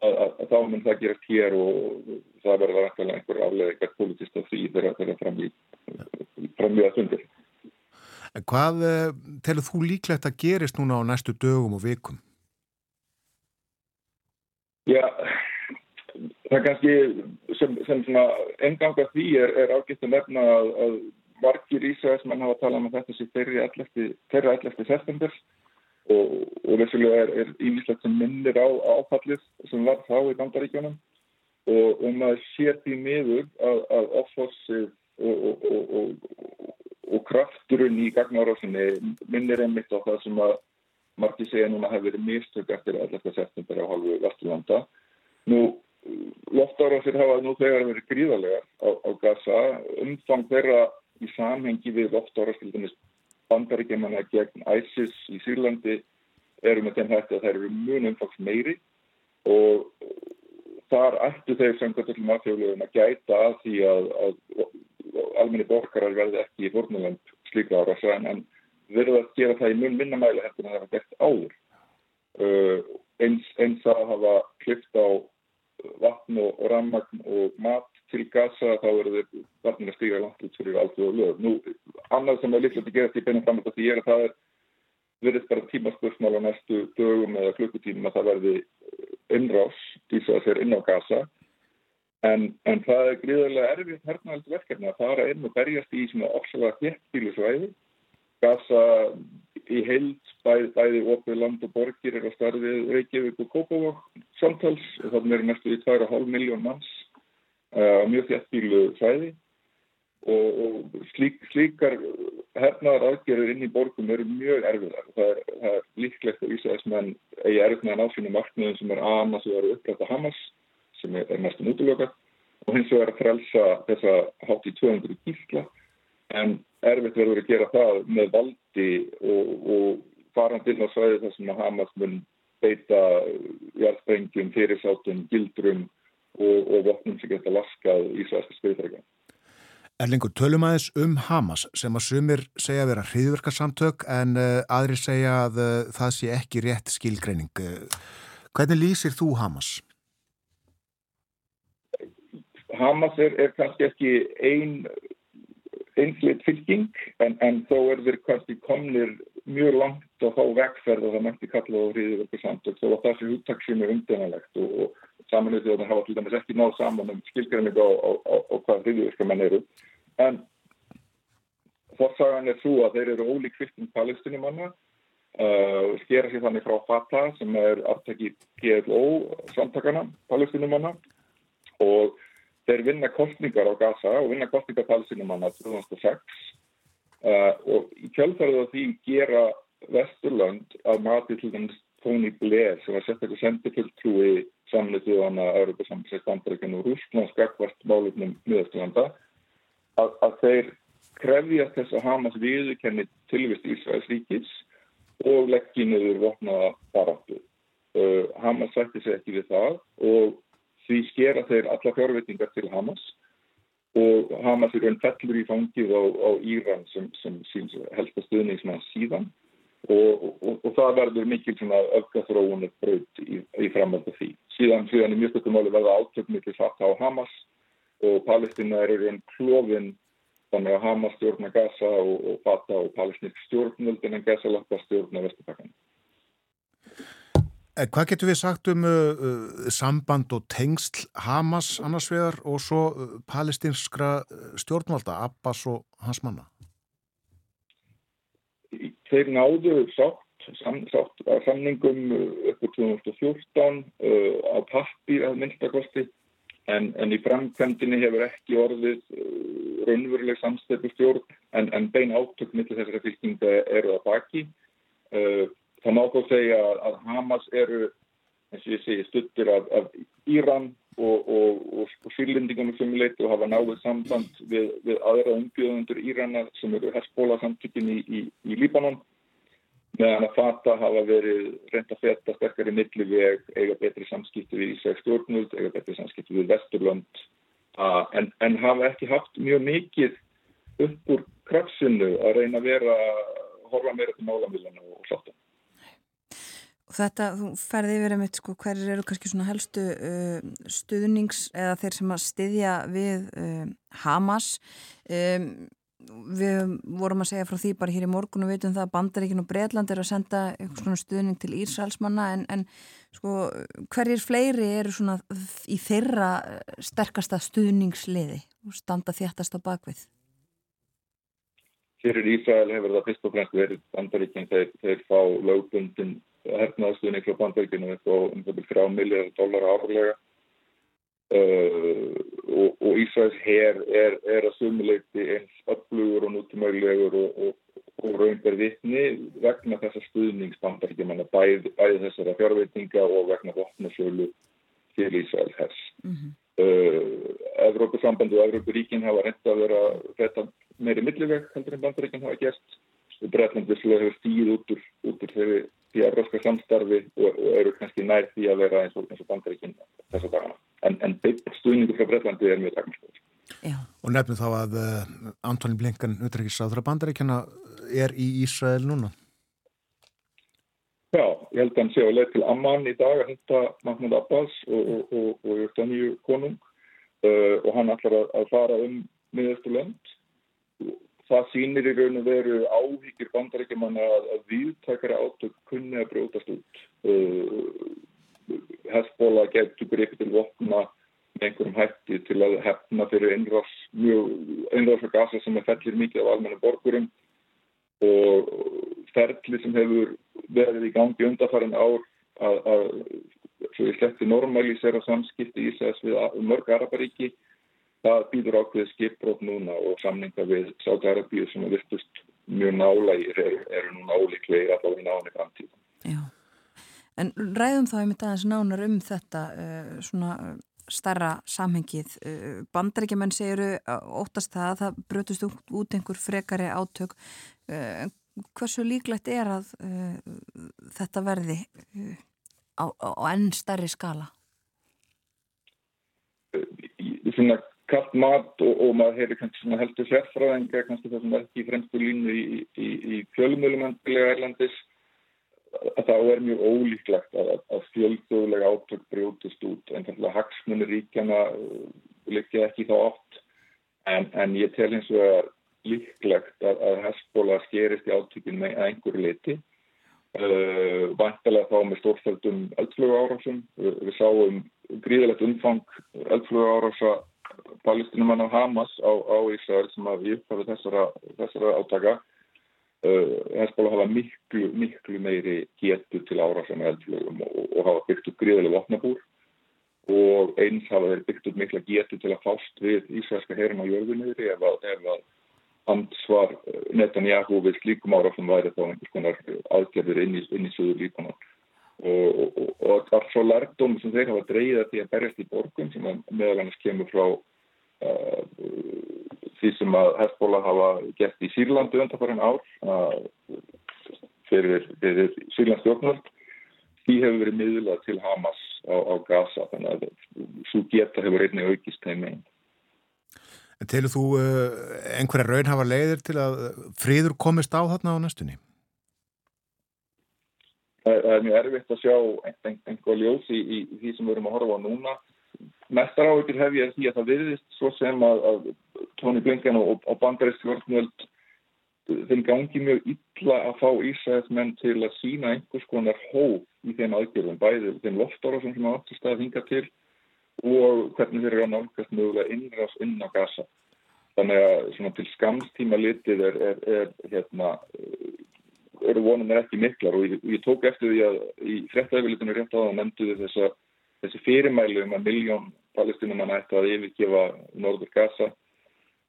að, að, að þá mun það gerast hér og það verða einhver aflega eitthvað politist af því þegar það er fram í framvíða sundir. Hvað eh, telur þú líklegt að gerist núna á næstu dögum og vikum? Já, það er kannski sem, sem svona enganga því er, er ágætt að nefna að, að margir Ísraelsmenn hafa talað um að þetta sé þeirra 11. september og, og þessulega er ímislegt sem minnir á áfallið sem var þá í bandaríkjónum og um að sé því miður að, að offlossið og, og, og krafturinn í gagnárásinni minnir einmitt á það sem að margir segja núna hefur verið mistök eftir 11. september á halvu Vesturlanda. Nú, loftárásir hafa nú þegar verið gríðarlegar á, á Gaza. Umfang þeirra í samhengi við loftárástildunis bandaríkjumanna gegn ISIS í Sýrlandi eru með þeim hætti að þær eru mjög umfaks meiri og þar ættu þeir samkvæmt öllum aðfjörlegum að gæta að því að, að almenni borgarar verði ekki í fórnuland slíka árasa en, verður að gera það í mun minnamæli hefði það að gert áður. Uh, eins, eins að hafa klift á vatn og, og rammagn og mat til gasa þá verður þeir varnir að stíga langt út fyrir allt og lög. Nú, annað sem er líklegt að gera því beinum fram að því er að það er verður bara tímaspursmál á næstu dögum eða klukkutímum að það verði innrás, dýsaða sér inn á gasa en, en það er gríðarlega erfitt hernaðald verkefni að fara inn og berjast í svona ofsalega þéttbílusvæði gasa í heild bæði, bæði opið land og borgir er á starfið Reykjavík og Kópavók samtals. Og þannig er næstu í 2,5 miljón manns uh, mjög þéttbílu svæði. Og, og slík, slíkar hernaðar aðgerður inn í borgum eru mjög erfiðar. Það er, það er líklegt að vísa þess meðan eigi erfið með að ná sínum markmiðum sem er annars og eru upprætt að Hamas sem er, er mestum útlöka og hins vegar að frelsa þessa hátt í 200 gísla en erfitt verður að gera það með valdi og, og farandinn á svæði þar sem að Hamas mun beita hjartbrengjum, fyrirsátum, gildrum og, og vopnum sem geta laskað í svæðska skriðfrækja. Erlingur, tölum aðeins um Hamas sem að sumir segja að vera hriðverkarsamtök en uh, aðri segja að uh, það sé ekki rétt skilgreining. Hvernig lýsir þú Hamas? Hamas er, er kannski ekki ein einsleitt fylging en, en þó er þeir kannski komnir mjög langt og há vegferð og það mætti kalla á hriðverkarsamtök þó að það sé húttaksinu umdennalegt og, og saminuðið að það hafa til dæmis ekki náð saman um skilgreiningu á, á, á, á hvað hriðverkarmenn eru. En þorsagan er svo að þeir eru ólík fylgum palestinumanna uh, skera sér þannig frá Fatah sem er aftæki PLO samtakana palestinumanna og þeir vinna kostningar á Gaza og vinna kostningar palestinumanna 2006 uh, og í kjálfærið á því gera Vesturland að mati til dæmis Tony Blair sem var sett eitthvað sendifulltrúi til þannig að Európa samsæst bandarækjum og Rúslands gagvart málefnum miðasturlanda að, að þeir krefjast þess að Hamas viðkenni tilvist Ísraels ríkis og leggji niður vopnaða baráttu. Uh, Hamas sætti sér ekki við það og því skera þeir alla fjárvetningar til Hamas og Hamas er einn fellur í fangið á, á Íran sem, sem síns helst að stuðningsmann síðan og, og, og það verður mikil öfgaþróunir braut í, í framöldu því. Síðan, síðan í mjög stökkum áli verða átökmikið fatt á Hamas og Palestina er einn klófin þannig að Hamas stjórna Gaza og, og Fatah og palestinsk stjórnvöldin en Gaza lappa stjórna Vesturpakkan. Eh, hvað getur við sagt um uh, uh, samband og tengsl Hamas annars vegar og svo uh, palestinskra stjórnvalda, Abbas og hans manna? Þeir náðu sátt, sam, sátt samningum upp á 2014 á pappir að minnstakosti En, en í framkvæmdini hefur ekki orðið uh, raunveruleg samstæðu stjórn en, en bein átök millir þessari fylkinga eru að baki. Uh, það má þá segja að Hamas eru, eins og ég segi, stuttir af, af Íran og, og, og, og sýrlendingum sem leitt og hafa náðið samband við, við aðra umbjöðundur Írana sem eru Hezbollah samtökin í, í, í Líbanon. Meðan að fata hafa verið reynda feta sterkar í milli veg eiga betri samskipti við Ísæk stjórnult eiga betri samskipti við Vesturlund uh, en, en hafa ekki haft mjög mikið upp úr krafsinu að reyna að vera horfa meira til málamilana og sátta Þetta, þú ferði yfir einmitt sko hverjir eru kannski svona helstu uh, stuðnings eða þeir sem að styðja við uh, Hamas um við vorum að segja frá því bara hér í morgun og veitum það að Bandaríkin og Breitland er að senda eitthvað svona stuðning til Írsælsmanna en, en sko hverjir fleiri eru svona í þeirra sterkasta stuðningsliði og standa þjættast á bakvið? Fyrir Ísæl hefur það fyrst og fremst verið Bandaríkin þeir, þeir fá lögbundin hernaðstuðning frá Bandaríkinu og um þetta frá millir dólar árlega. Uh, og, og Ísraels her er, er að sumuleiti eins öflugur og nútumæglegur og, og, og raunber vittni vegna þessa stuðningsbandar bæði, bæði þessara fjárveitinga og vegna vopnasjölu til Ísraels hers. Mm -hmm. uh, Evrópusamband og Evrópuríkin hafa reynda að vera þetta meiri milliveg heldur en bandaríkin hafa gert. Breitland visslega hefur stíð út úr, úr þeirri í európska samstarfi og, og eru kannski nær því að vera eins og, og bandaríkinn þess að dagana. En, en stuðningu frá Breitlandi er mjög takmarskóð. Og nefnum þá að uh, Antoni Blinkan, utrækissáþra bandaríkjana, er í Ísrael núna? Já, ég held að hann sé á leið til Amman í dag að hitta Mahmoud Abbas og, og Jörgdaníu konung uh, og hann ætlar að, að fara um miðastu lönd það sýnir í raun og veru áhyggjur bandarækjumanna að, að viðtakara átök kunni að brótast út. Uh, Hesbóla getur gripið til vopna með einhverjum hætti til að hefna fyrir einrás, og gasa sem er fellir mikið af almenna borgurum og ferli sem hefur verið í gangi undarfærin ár að, að svo ég sleppti normalisera samskipti í Ísæðs við mörg Araparíki það býður ákveðið skipbrót núna og samninga við Sátarabíu sem er virtust mjög nálægir eru, eru núna ólíklega að þá í náni framtíð. Já, en ræðum þá einmitt aðeins nánar um þetta uh, svona starra samhengið. Uh, Bandaríkjumenn segiru óttast það að það brötust út einhver frekari átök. Uh, hversu líklegt er að þetta verði á, á enn starri skala? Svona kallt mat og, og maður heyri kannski svona heldur sérfræðinga kannski það sem er ekki fremstu línu í, í, í fjölumölumandilega erlandis að það er mjög ólíklegt að, að fjöldögulega átök brjótist út. Að hagsmunni ríkjana uh, líkja ekki þá oft. En, en ég tel eins og að líklegt að, að Hesbóla skerist í átökinn með einhverju liti uh, vantilega þá með stórfældum eldflögu árásum við, við sáum gríðilegt umfang eldflögu árása palestinumann á Hamas á, á Ísrael sem að við upphafa þessara, þessara átaka uh, Hezbollah hafa miklu, miklu meiri getur til árásum með eldflögum og, og hafa byggt upp gríðilega vopnabúr og eins hafa þeir byggt upp mikla getur til að fást við Ísraelska herin á jörðunniðri ef að, ef að ansvar uh, Netanyahu við slíkum árásum væri þá einhvers konar aðgerðir inn í, í söður líkanar og, og, og allt svo lærdóm sem þeir hafa dreyða því að berjast í borgum sem meðal annars kemur frá uh, því sem að Hezbollah hafa gert í Sýrlandu undanfærin ár uh, fyrir, fyrir Sýrlands stjórnvöld því hefur verið miðlað til Hamas á, á Gaza þannig að svo geta hefur einnig aukist þeim einn telur þú uh, einhverja raun hafa leiðir til að friður komist á þarna á næstunni? Það, það er mjög erfitt að sjá ein, einhver ljós í, í, í því sem við erum að horfa á núna. Mestar áhugir hef ég því að það virðist svo sem að, að Tony Blinken og, og bandarist vörnvöld þeim gangi mjög illa að fá Ísæðismenn til að sína einhvers konar hóf í þeim aðgjörðum, bæði þeim loftára sem átti stað að hinga til og hvernig þeir eru að nálgast mögulega innræðs inn á gasa. Þannig að til skamstíma litið er, er, er hérna, eru vonum er ekki miklar og ég, ég tók eftir því að í frettæfilitunum rétt á það nefnduði þessa, þessi fyrirmælu um að miljón palestinumann ætti að yfirgefa Norður Gaza.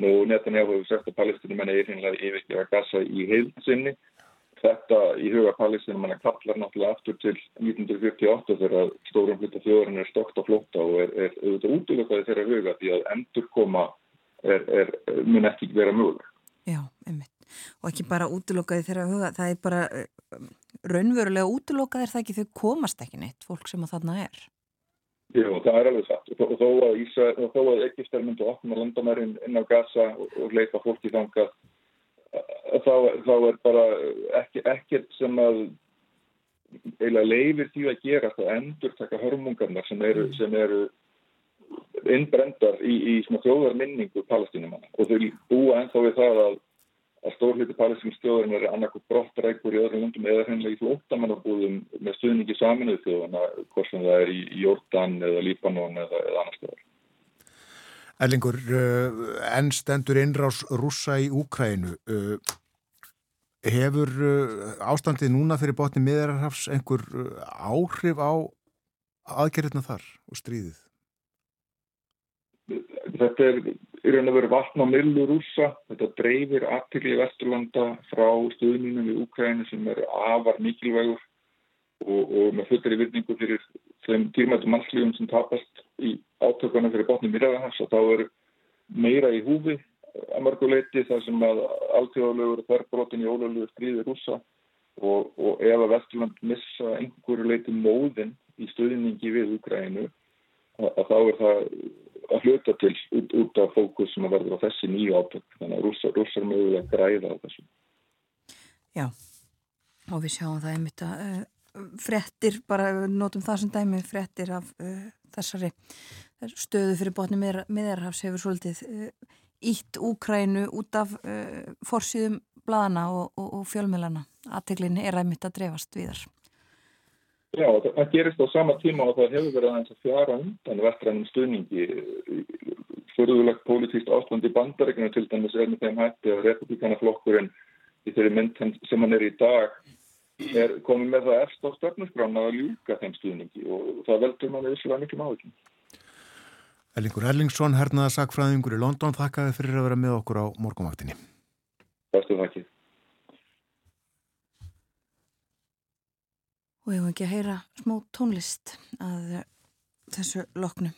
Nú Netanyahu hefur sagt að palestinumann er einhverja yfirgefa Gaza í heilsinni. Þetta í huga palestinumann kallar náttúrulega aftur til 1948 þegar stórum hluta þjóðurinn er stokt á flótta og er, er auðvitað útlökaði þeirra huga því að endur koma er, mun ekki vera möguleg. Já, einmitt og ekki bara útlokaði þeirra huga, það er bara uh, raunverulega útlokaðir það ekki þau komast ekki neitt, fólk sem að þarna er. Jú, það er alveg satt. Og þó að, Ísa, þó að Egiptar myndi opna landamærin inn á Gaza og, og leita fólki þangað þá, þá er bara ekki, ekkert sem að eiginlega leifir því að gera það endur taka hörmungarnar sem eru, sem eru innbrendar í, í þjóðar minningu palestinumanna og þau búa ennþá við það að að stórliti palestinstjóðurinn er annarkoð brottrækur í öðrum landum eða hennilega í flóttamannabúðum með stuðningi saminuð þjóðana, hvort sem það er í Jórdan eða Líbanon eða, eða annar stöðar. Erlingur, uh, enn stendur innrás rúsa í Úkrænu. Uh, hefur uh, ástandið núna fyrir botni miðararhafs einhver áhrif á aðgerðina þar og stríðið? Þetta er í raun og veru vatn á millu rúsa. Þetta dreifir aftikli í Vesturlanda frá stuðningum í Úkræni sem er afar mikilvægur og, og með fullri virningu fyrir þeim dýrmættum mannslífum sem tapast í átökana fyrir botni Mýraðahans og þá er meira í húfi að mörguleiti þar sem að alltjóðalegur þerrbrotin í ólöflugur stríði rúsa og, og ef að Vesturland missa einhverju leiti móðin í stuðningi við Ukraínu að, að þá er það að hluta til út, út af fókus sem að verður á þessi nýju átök. Þannig að rússar, rússar mögulega græða á þessu. Já, og við sjáum það einmitt að uh, frettir, bara notum það sem dæmi frettir af uh, þessari stöðu fyrir botni miðarhafs hefur svolítið uh, ítt Úkrænu út af forsýðum bladana og, og, og fjölmilana aðteglin er að mitt að drefast viðar. Já, það gerist á sama tíma og það hefur verið aðeins að fjara undan vestrænum stuðningi fyrðulegt pólitíkt ástand í bandaríkinu til dæmis er með þeim hætti að republikanaflokkurinn í þeirri mynd sem hann er í dag er komið með það eftir á stjórnarskrána að ljúka þeim stuðningi og það veldur manni visslega miklu máðum. Ellingur Erlingsson, hernaða sagfræðingur í London, þakkaði fyrir að vera með okkur á morgunvaktinni. Bestu og ég hef ekki að heyra smó tónlist að þessu loknu.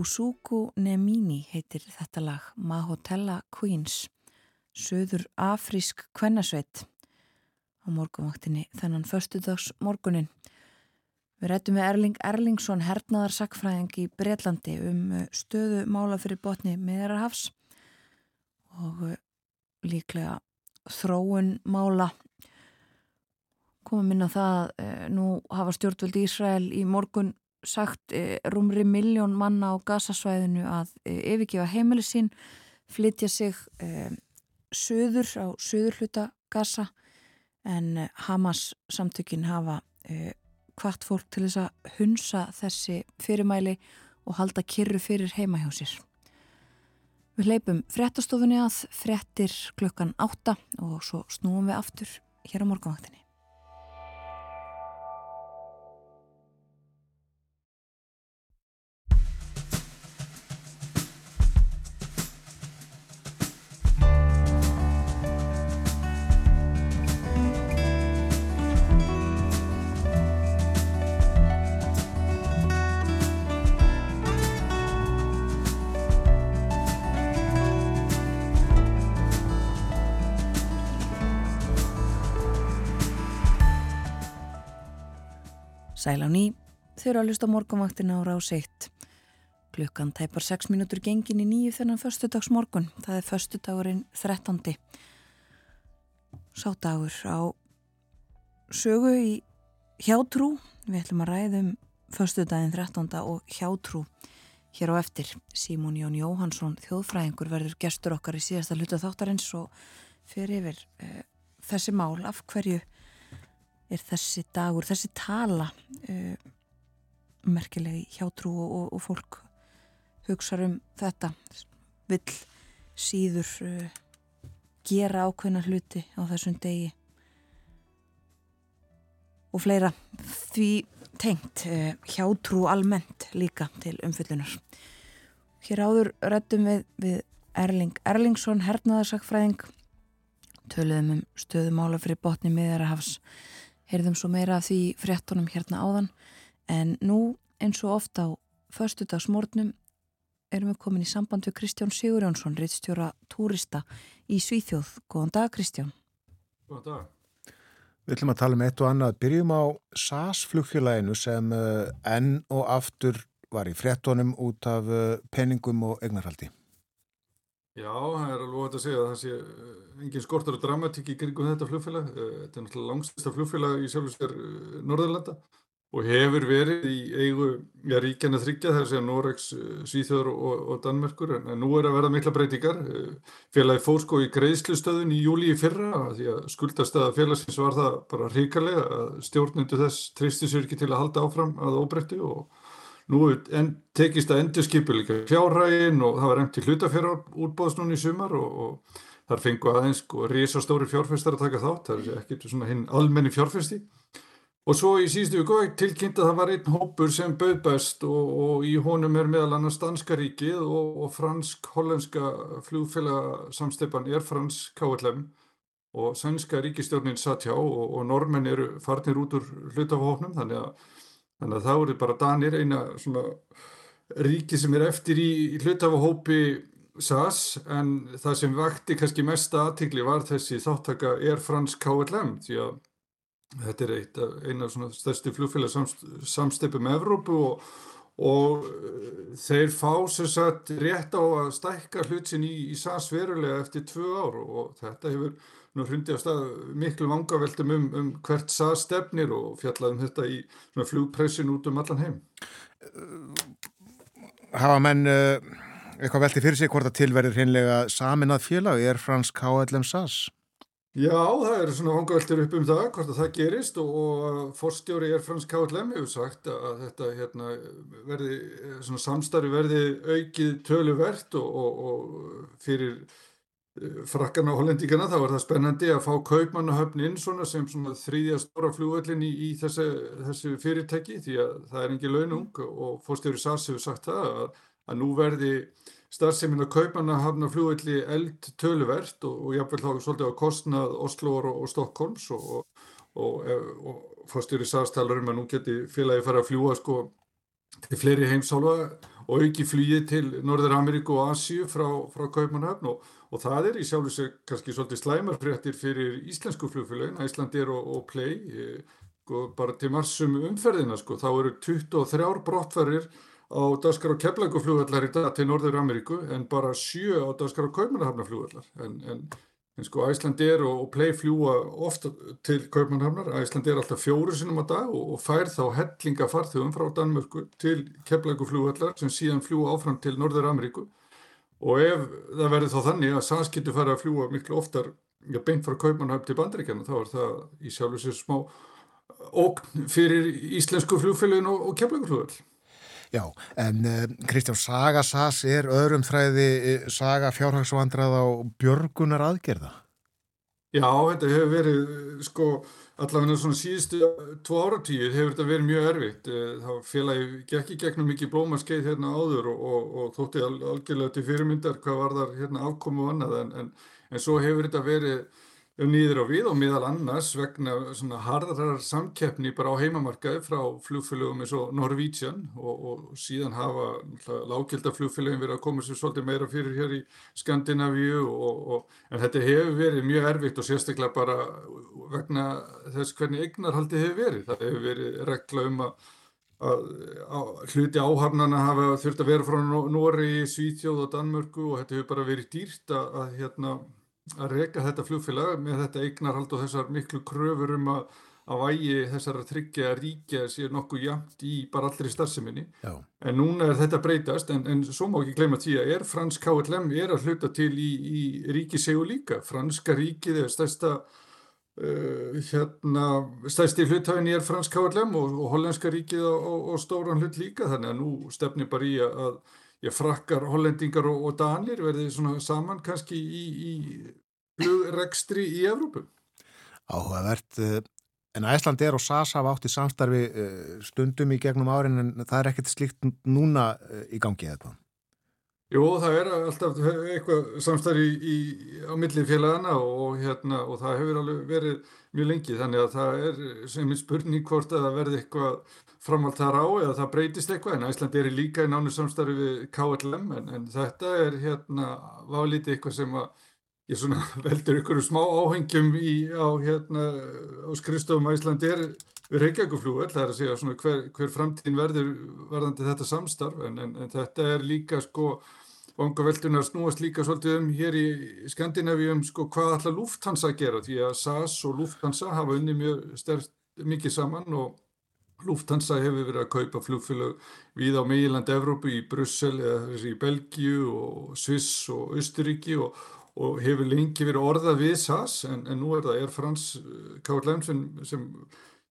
Ubusuku Nemini heitir þetta lag Mahotella Queens Suður Afrísk Kvennasveit á morgunvaktinni þennan förstudags morgunin. Við rættum við Erling Erlingsson hernaðarsakfræðing í Breitlandi um uh, stöðu mála fyrir botni meðarhafs og uh, líklega þróun mála komum inn á það uh, nú hafa stjórnvöldi Ísrael í morgun sagt rúmri miljón manna á gasasvæðinu að yfirgefa heimili sín flytja sig söður á söður hluta gasa en eh, Hamas samtökin hafa hvart fólk til þess að hunsa þessi fyrirmæli og halda kyrru fyrir heima hjá sér. Við leipum frettastofunni að frettir klukkan átta og svo snúum við aftur hér á morgunvaktinni. Sæl á ný, þau eru að hlusta morgunvaktina á rás 1. Klukkan tæpar 6 mínútur gengin í nýju þennan förstudags morgun. Það er förstudagurinn 13. Sádagur á sögu í hjátrú. Við ætlum að ræðum förstudaginn 13. og hjátrú hér á eftir. Símón Jón Jóhansson, þjóðfræðingur, verður gestur okkar í síðasta hluta þáttarins og fyrir yfir uh, þessi mál af hverju er þessi dagur, þessi tala uh, merkilegi hjátrú og, og, og fólk hugsa um þetta. Vill síður uh, gera ákveðna hluti á þessum degi. Og fleira því tengt uh, hjátrú almennt líka til umfyllunar hér áður rættum við, við Erling Erlingsson hernaðarsakfræðing töluðum um stöðumála fyrir botni miðarahafs heyrðum svo meira af því fréttunum hérna áðan en nú eins og ofta á förstudagsmórnum erum við komin í samband við Kristján Sigurjónsson, reittstjóra túrista í Svíþjóð. Góðan dag Kristján. Góðan dag. Við ætlum að tala um eitt og annað. Byrjum á SAS flugfélaginu sem uh, enn og aftur var í fréttunum út af uh, penningum og egnarhaldi. Já, það er alveg óhægt að segja að það sé eh, engin skortur og dramatík í kringum þetta flugfélag. Eh, þetta er náttúrulega langstista flugfélag í sjálfur sér eh, Norðurlanda og hefur verið í eigu já, ríkjana þryggja þar sem Noregs, Svíþjóður og, og Danmerkur en, nú er að verða mikla breytingar. Félagi fór sko í greiðslustöðun í júli í fyrra því að skuldastöða félagsins var það bara ríkarlega að stjórnundu þess tristi sér ekki til að halda áfram að óbreytti og Nú en, tekist að endur skipuleika fjárhægin og það var enn til hlutafjárútbóðs núna í sumar og, og þar fengu aðeins sko, risastóri fjárfestar að taka þátt, það er ekkert svona hinn almenni fjárfesti. Og svo í síðustu viku tilkynnt að það var einn hópur sem bauð best og, og í honum er meðal annars Danska ríkið og, og fransk-hollenska flugfélagsamsteipan er fransk KLM og sænska ríkistjórnin satt hjá og normenn eru farnir út úr hlutafóknum þannig að Þannig að þá eru bara Danir eina svona ríki sem er eftir í, í hlutafahópi SAS en það sem vakti kannski mesta aðtikli var þessi þáttaka Air France KLM því að þetta er eitt, eina af svona stærsti flugfélag samsteipu með Evrópu og, og þeir fá sér satt rétt á að stækka hlutsin í, í SAS verulega eftir tvö ár og þetta hefur hrundi á stað miklu vangaveldum um, um hvert sað stefnir og fjallaðum þetta í flugpressin út um allan heim. Hafa menn uh, eitthvað velti fyrir sig hvort að tilverðir hinnlega saminað félag er fransk HLM SAS? Já, það eru svona vangaveltir upp um það, hvort að það gerist og, og forstjóri er fransk HLM hefur sagt að þetta hérna, verði, samstarfi verði aukið töluvert og, og, og fyrir frakkana og hollendíkana þá er það spennandi að fá kaupmannahöfn inn svona sem svona þrýðja stóra flugöllin í, í þessu, þessu fyrirtæki því að það er engi launung og fórstjóri SAS hefur sagt það að, að nú verði starfseminn að kaupmannahöfna flugölli eld töluvert og, og jáfnveil þá svolítið á kostnað Oslo og, og Stokkólms og, og fórstjóri SAS talar um að nú geti félagi fara að fljúa sko til fleiri heimsálfa og auki flýið til Norður Ameríku og Asíu frá, frá Kaupmannhafn og, og það er í sjálf þessu kannski svolítið slæmarfréttir fyrir íslensku flugfélagin, Æslandir og, og Play sko, bara til marsum umferðina sko, þá eru 23 brottfærir á daskar á Keflaguflugvallar í dag til Norður Ameríku en bara 7 á daskar á Kaupmannhafnarflugvallar en, en En sko Æslandir og, og Play fljúa ofta til Kaupmannhafnar, Æslandir alltaf fjóru sinum á dag og, og fær þá hellinga farþugum frá Danmörku til Keflækuflugvallar sem síðan fljúa áfram til Norður Ameríku og ef það verður þá þannig að SAS getur farið að fljúa miklu oftar ja, beint frá Kaupmannhafn til Bandríkjana þá er það í sjálf þessu smá ógn fyrir íslensku flugfélagin og, og Keflækuflugvall. Já, en uh, Kristján, Saga SAS er öðrum þræði uh, Saga fjárhagsvandrað á björgunar aðgerða? Já, þetta hefur verið, sko, allavega svona síðustu tvo áratíð hefur þetta verið mjög erfitt. Það félagi gekk í gegnum mikið blómaskeið hérna áður og, og, og þótti al, algjörlega til fyrirmyndar hvað var þar hérna afkomu og annað en, en, en svo hefur þetta verið nýður á við og miðal annars vegna svona harðar samkeppni bara á heimamarkaði frá flugfélögum eins og Norwegian og, og síðan hafa lággelda flugfélögum verið að koma sér svolítið meira fyrir hér í Skandinavíu og, og, en þetta hefur verið mjög erfitt og sérstaklega bara vegna þess hvernig eignarhaldi hefur verið. Það hefur verið regla um að að hluti áhafnana hafa þurft að vera frá Nóri, Svíþjóð og Danmörku og þetta hefur bara verið dýrt að, að hérna að reyka þetta flugfélag með þetta eignarhald og þessar miklu kröfur um að, að vægi þessar að tryggja að ríkja sér nokkuð jamt í bara allri starfseminni. Já. En núna er þetta breytast en, en svo má ekki gleyma því að er fransk KLM er að hluta til í, í ríkisegu líka. Franska ríkið er stærsta uh, hérna, stærsti hluthafinn er fransk KLM og, og hollenska ríkið og, og stóran hlut líka þannig að nú stefnir bara í að ég frakkar hollendingar og, og danir verði svona saman kannski í, í flugregstri í Evrópu. Áhugavert, eh, en Æsland er og SAS hafa átt í samstarfi eh, stundum í gegnum árin en það er ekkert slíkt núna eh, í gangi eða hvað? Jú, það er alltaf eitthvað samstarfi í, í, á milli félagana og, hérna, og það hefur alveg verið mjög lengi þannig að það er sem er spurning hvort að það verði eitthvað framhald þar á eða það breytist eitthvað en Æsland er líka í nánu samstarfi við KLM en, en þetta er hérna válítið eitthvað sem að ég svona veldur ykkur smá áhengjum í á hérna á skrifstofum Æsland er við Reykjavíkuflúvel, það er að segja svona hver, hver framtíðin verður verðandi þetta samstarf en, en, en þetta er líka sko vangaveldunar snúast líka svolítið um hér í Skandinavíum sko hvað ætla Lufthansa að gera? Því að SAS og Lufthansa hafa unni mjög sterkt mikið saman og Lufthansa hefur verið að kaupa flugfélag við á meilandi Evrópu í Brussel eða í Belgíu og Sviss og Östuríki og, og hefur lengi verið orðað við SAS en, en nú er það Air France KLM sem, sem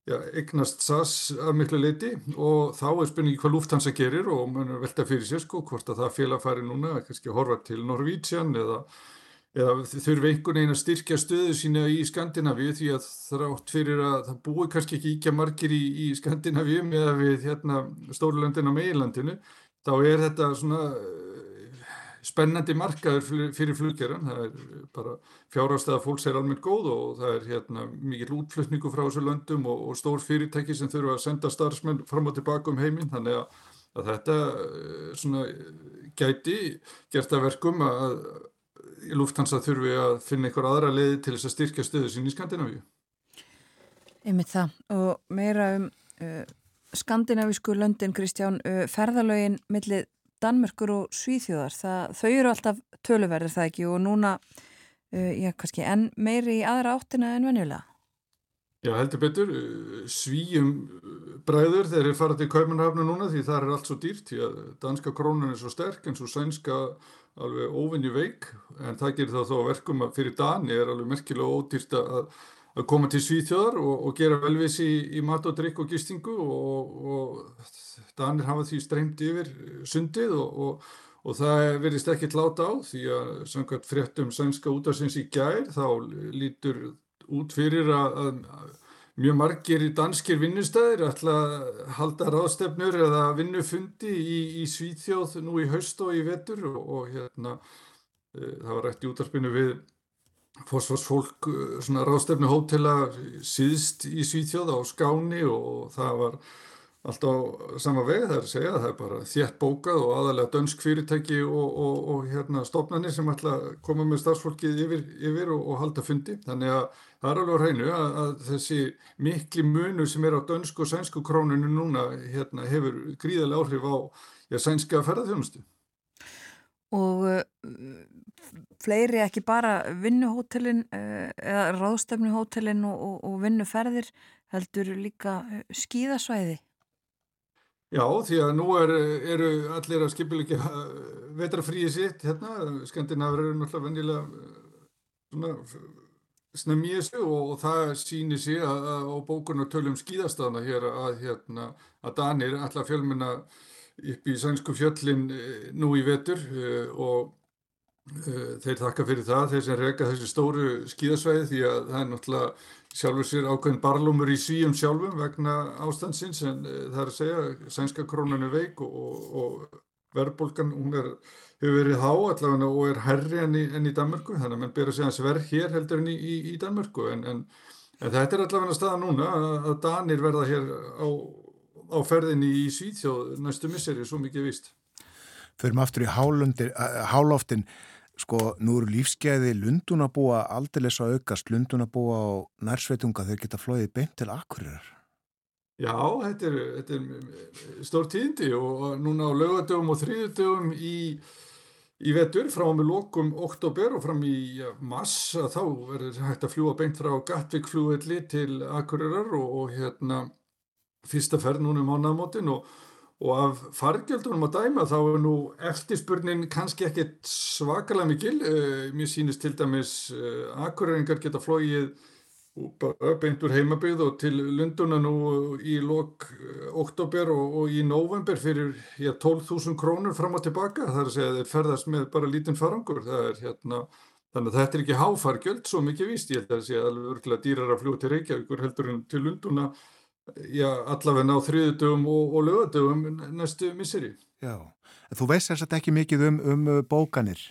ja, eignast SAS af miklu leiti og þá er spurningi hvað Lufthansa gerir og mann er velta fyrir sér sko hvort að það félag fari núna kannski horfa til Norwegian eða eða þurfi einhvern veginn að styrkja stöðu sína í Skandinavíu því að þrátt fyrir að það búi kannski ekki íkja margir í, í Skandinavíu með að við hérna Stórlandin á meilandinu þá er þetta svona eh, spennandi markaður fyrir fluggeran. Það er bara fjárhastæða fólks er almennt góð og það er hérna mikið útflutningu frá þessu löndum og, og stór fyrirtæki sem þurfa að senda starfsmenn fram og tilbaka um heiminn. Þannig að, að þetta eh, svona gæti gert að verkum að Lufthansa þurfi að finna einhver aðra leiði til þess að styrkja stöðu sín í Skandinavíu. Einmitt það og meira um uh, skandinavísku löndin Kristján, uh, ferðalögin millir Danmörkur og Svíþjóðar, það, þau eru alltaf töluverðir það ekki og núna uh, já, kannski enn meiri í aðra áttina en venjulega. Já, heldur betur, svíjum bræður þegar þeir fara til Kaupanhafnu núna því það er allt svo dýrt því að danska krónan er svo sterk en svo sænska alveg óvinni veik en það gerir þá þó verkum að fyrir Dani er alveg merkilega ódýrt að, að koma til Svíþjóðar og, og gera velvis í, í mat og drikk og gistingu og, og Danir hafa því streymt yfir sundið og, og það verðist ekki láta á því að samkvæmt fréttum sænska útafsins í gær þá lítur út fyrir að, að mjög margir danskir vinnustæðir ætla að halda ráðstefnur eða vinnufundi í, í Svíþjóð nú í haust og í vetur og, og hérna e, það var rætt í útarpinu við fósforsfólk svona ráðstefnu hótela síðst í Svíþjóð á Skáni og það var alltaf sama veg það er að segja, það er bara þétt bókað og aðalega dönsk fyrirtæki og, og, og hérna stofnanir sem ætla að koma með starfsfólkið yfir, yfir og halda fundi. Þannig að það er alveg á hreinu að, að þessi mikli munu sem er á dönsku og sænsku krónunu núna hérna, hefur gríðarlega áhrif á já, sænska ferðarþjónustu. Og uh, fleiri ekki bara vinnuhótelin uh, eða ráðstefnuhótelin og vinnuferðir heldur líka uh, skíðasvæði? Já, því að nú er, eru allir að skipilegja eh, vetrafríi sitt hérna, Skandinavar eru náttúrulega vennilega eh, snemmi í þessu og, og það sýnir sér á bókunartölum skýðastafna hér að, hérna, að Danir allar fjölmuna upp í sænsku fjöllin eh, nú í vetur og þeir þakka fyrir það, þeir sem reyka þessi stóru skýðasvæði því að það er náttúrulega sjálfur sér ákveðin barlumur í svíum sjálfum vegna ástandsins en það er að segja sænska krónan er veik og, og, og verðbólgan hún er, hefur verið há allavega og er herri enn í, enn í Danmörku þannig að mann ber að segja hans verð hér heldur enn í, í, í Danmörku. En, en, en þetta er allavega staða núna að, Danir verða hér á, á ferðinni í Svíþjóð næstu misseri, svo mikið vist Förum aftur í háloftin. Sko, nú eru lífskeiði lundunabúa aldrei svo aukast, lundunabúa á nærsveitunga, þeir geta flóðið beint til akkurirar. Já, þetta er, þetta er stór tíðindi og núna á lögadögum og þrýðudögum í, í vetur frá með lokum oktober og fram í ja, massa þá verður hægt að fljúa beint frá Gatvík flúvelli til akkurirar og, og hérna fyrsta ferð núna um ánæðamótin og og af fargjöldunum að dæma þá er nú eftirspurnin kannski ekkit svakalega mikil. Uh, mér sýnist til dæmis uh, akureyringar geta flóið beint úr heimabygð og til Lunduna nú í lok uh, oktober og, og í november fyrir ja, 12.000 krónur fram og tilbaka það er að segja að þeir ferðast með bara lítinn farangur það er hérna Þannig að þetta er ekki háfargjöld svo mikið víst, ég held að það sé alveg örgulega dýrar að fljúa til Reykjavíkur heldur en til Lunduna já, allavega á þriðudögum og, og lögadögum næstu misseri. Já, þú veist þess að ekki mikið um, um uh, bókanir?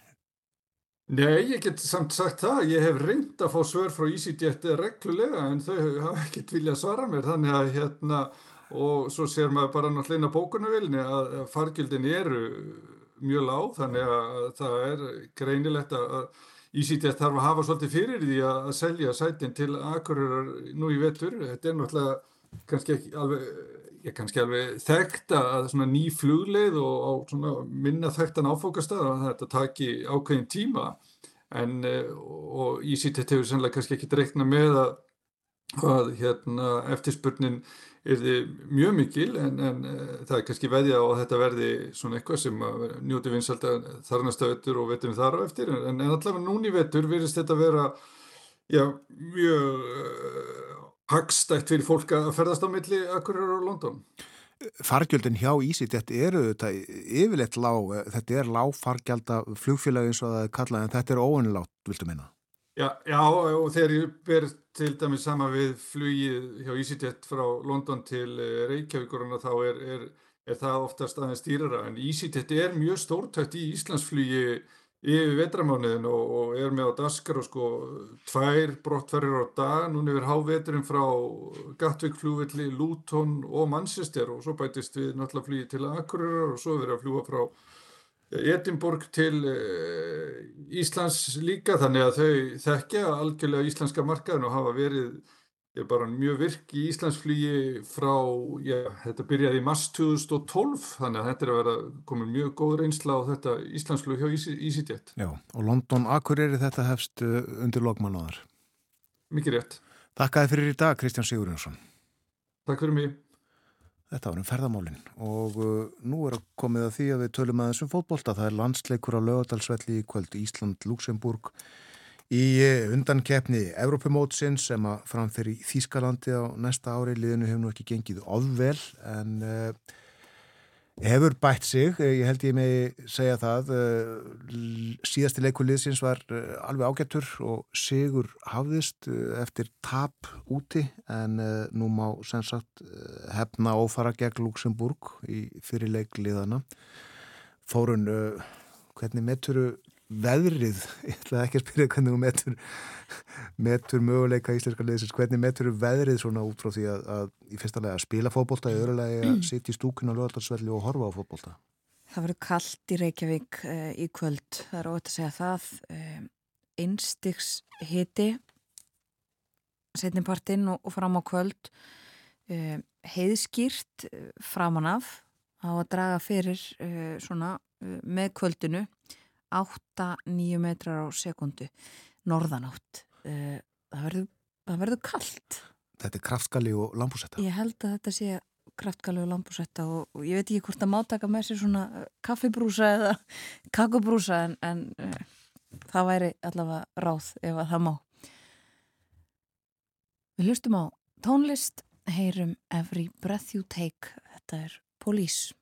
Nei, ég get samt sagt það, ég hef reynd að fá svör frá EasyJet reglulega en þau hafa ekkert viljað svara mér. Þannig að hérna og svo ser maður bara náttúrulega bókunarvilni að fargjöldin eru mjög lág þannig að það er greinilegt að EasyJet þarf að hafa svolítið fyrir því að selja sætin til akkurir nú í vettur, þetta er náttúrulega kannski ekki alveg, ég kannski alveg þekkt að svona ný flugleið og á svona minna þekktan áfókastað að þetta taki ákveðin tíma en eh, og EasyJet hefur sannlega kannski ekki dreikna með að, að hérna eftirspurnin er þið mjög mikil en, en eh, það er kannski veðja á að þetta verði svona eitthvað sem njóti vinsalt þarnasta vettur og vetturinn þar á eftir en, en allavega núni vettur virðist þetta vera já, mjög hagstætt fyrir fólk að ferðast á milli Akureyrar og London. Fargjöldin hjá Ísit, þetta eru þetta yfirleitt lág, þetta er lág fargjölda flugfélagi eins og það er kallað en þetta er óunilátt, viltu meina? Já, já, og þegar ég ber til dæmis sama við flugið hjá EasyJet frá London til eh, Reykjavíkuruna þá er, er, er það oftast aðeins dýrara en EasyJet er mjög stórtækt í Íslandsflugi yfir vetramániðin og, og er með á daskar og sko tvær brottferðir á dag, núna yfir háveturinn frá Gatvík flúvilli, Luton og Manchester og svo bætist við náttúrulega flýði til Akureyrar og svo verið að fljúa frá Edinborg til eh, Íslands líka þannig að þau þekkja algjörlega íslenska markaðin og hafa verið ég er bara mjög virk í Íslandsflýji frá, já, þetta byrjaði í mars 2012, þannig að þetta er að vera komið mjög góð reynsla á þetta Íslandsflýji hjá EasyJet. Já, og London Akureyri þetta hefst uh, undir lokmannáðar. Mikið rétt. Takk að þið fyrir í dag, Kristján Sigurjónsson. Takk fyrir mig. Þetta var um ferðamálinn og uh, nú er að komið að því að við tölum aðeins um fótbolta. Það er landsleikur á lögadalsvelli í kvöld Ísland-Luxemburg Í eh, undankeppni Evrópumótsins sem að framfyrir í Þýskalandi á næsta ári. Liðinu hefur nú ekki gengið ofvel en uh, hefur bætt sig, eh, ég held ég með segja það, uh, síðasti leikulíðsins var uh, alveg ágættur og sigur hafðist eftir tap úti. En nú má sem sagt hefna ófara gegn Luxemburg í fyrirleikliðana. Fórun, hvernig meturu veðrið, ég ætla ekki að spyrja hvernig þú metur, metur möguleika íslenska liðsins, hvernig metur veðrið svona út frá því að, að í fyrsta lega að spila fótbolta, í öðru lega að sitja í stúkun á lögadagsvelli og horfa á fótbolta? Það verður kallt í Reykjavík uh, í kvöld, það er ótt að segja það, uh, einstiks hiti, setnipartinn og, og fram á kvöld, uh, heiðskýrt framan af, á að draga fyrir svona með kvöldinu 8-9 metrar á sekundu norðanátt. Eh, það verður, það verður kallt Þetta er kraftgali og lambúsetta Ég held að þetta sé kraftgali og lambúsetta og, og ég veit ekki hvort að mátaka með sér svona eh, kaffibrúsa eða kakubrúsa en, en uh, það væri allavega ráð ef að það má. Við hlustum á tónlist heyrum Every Breath You Take. Þetta er Police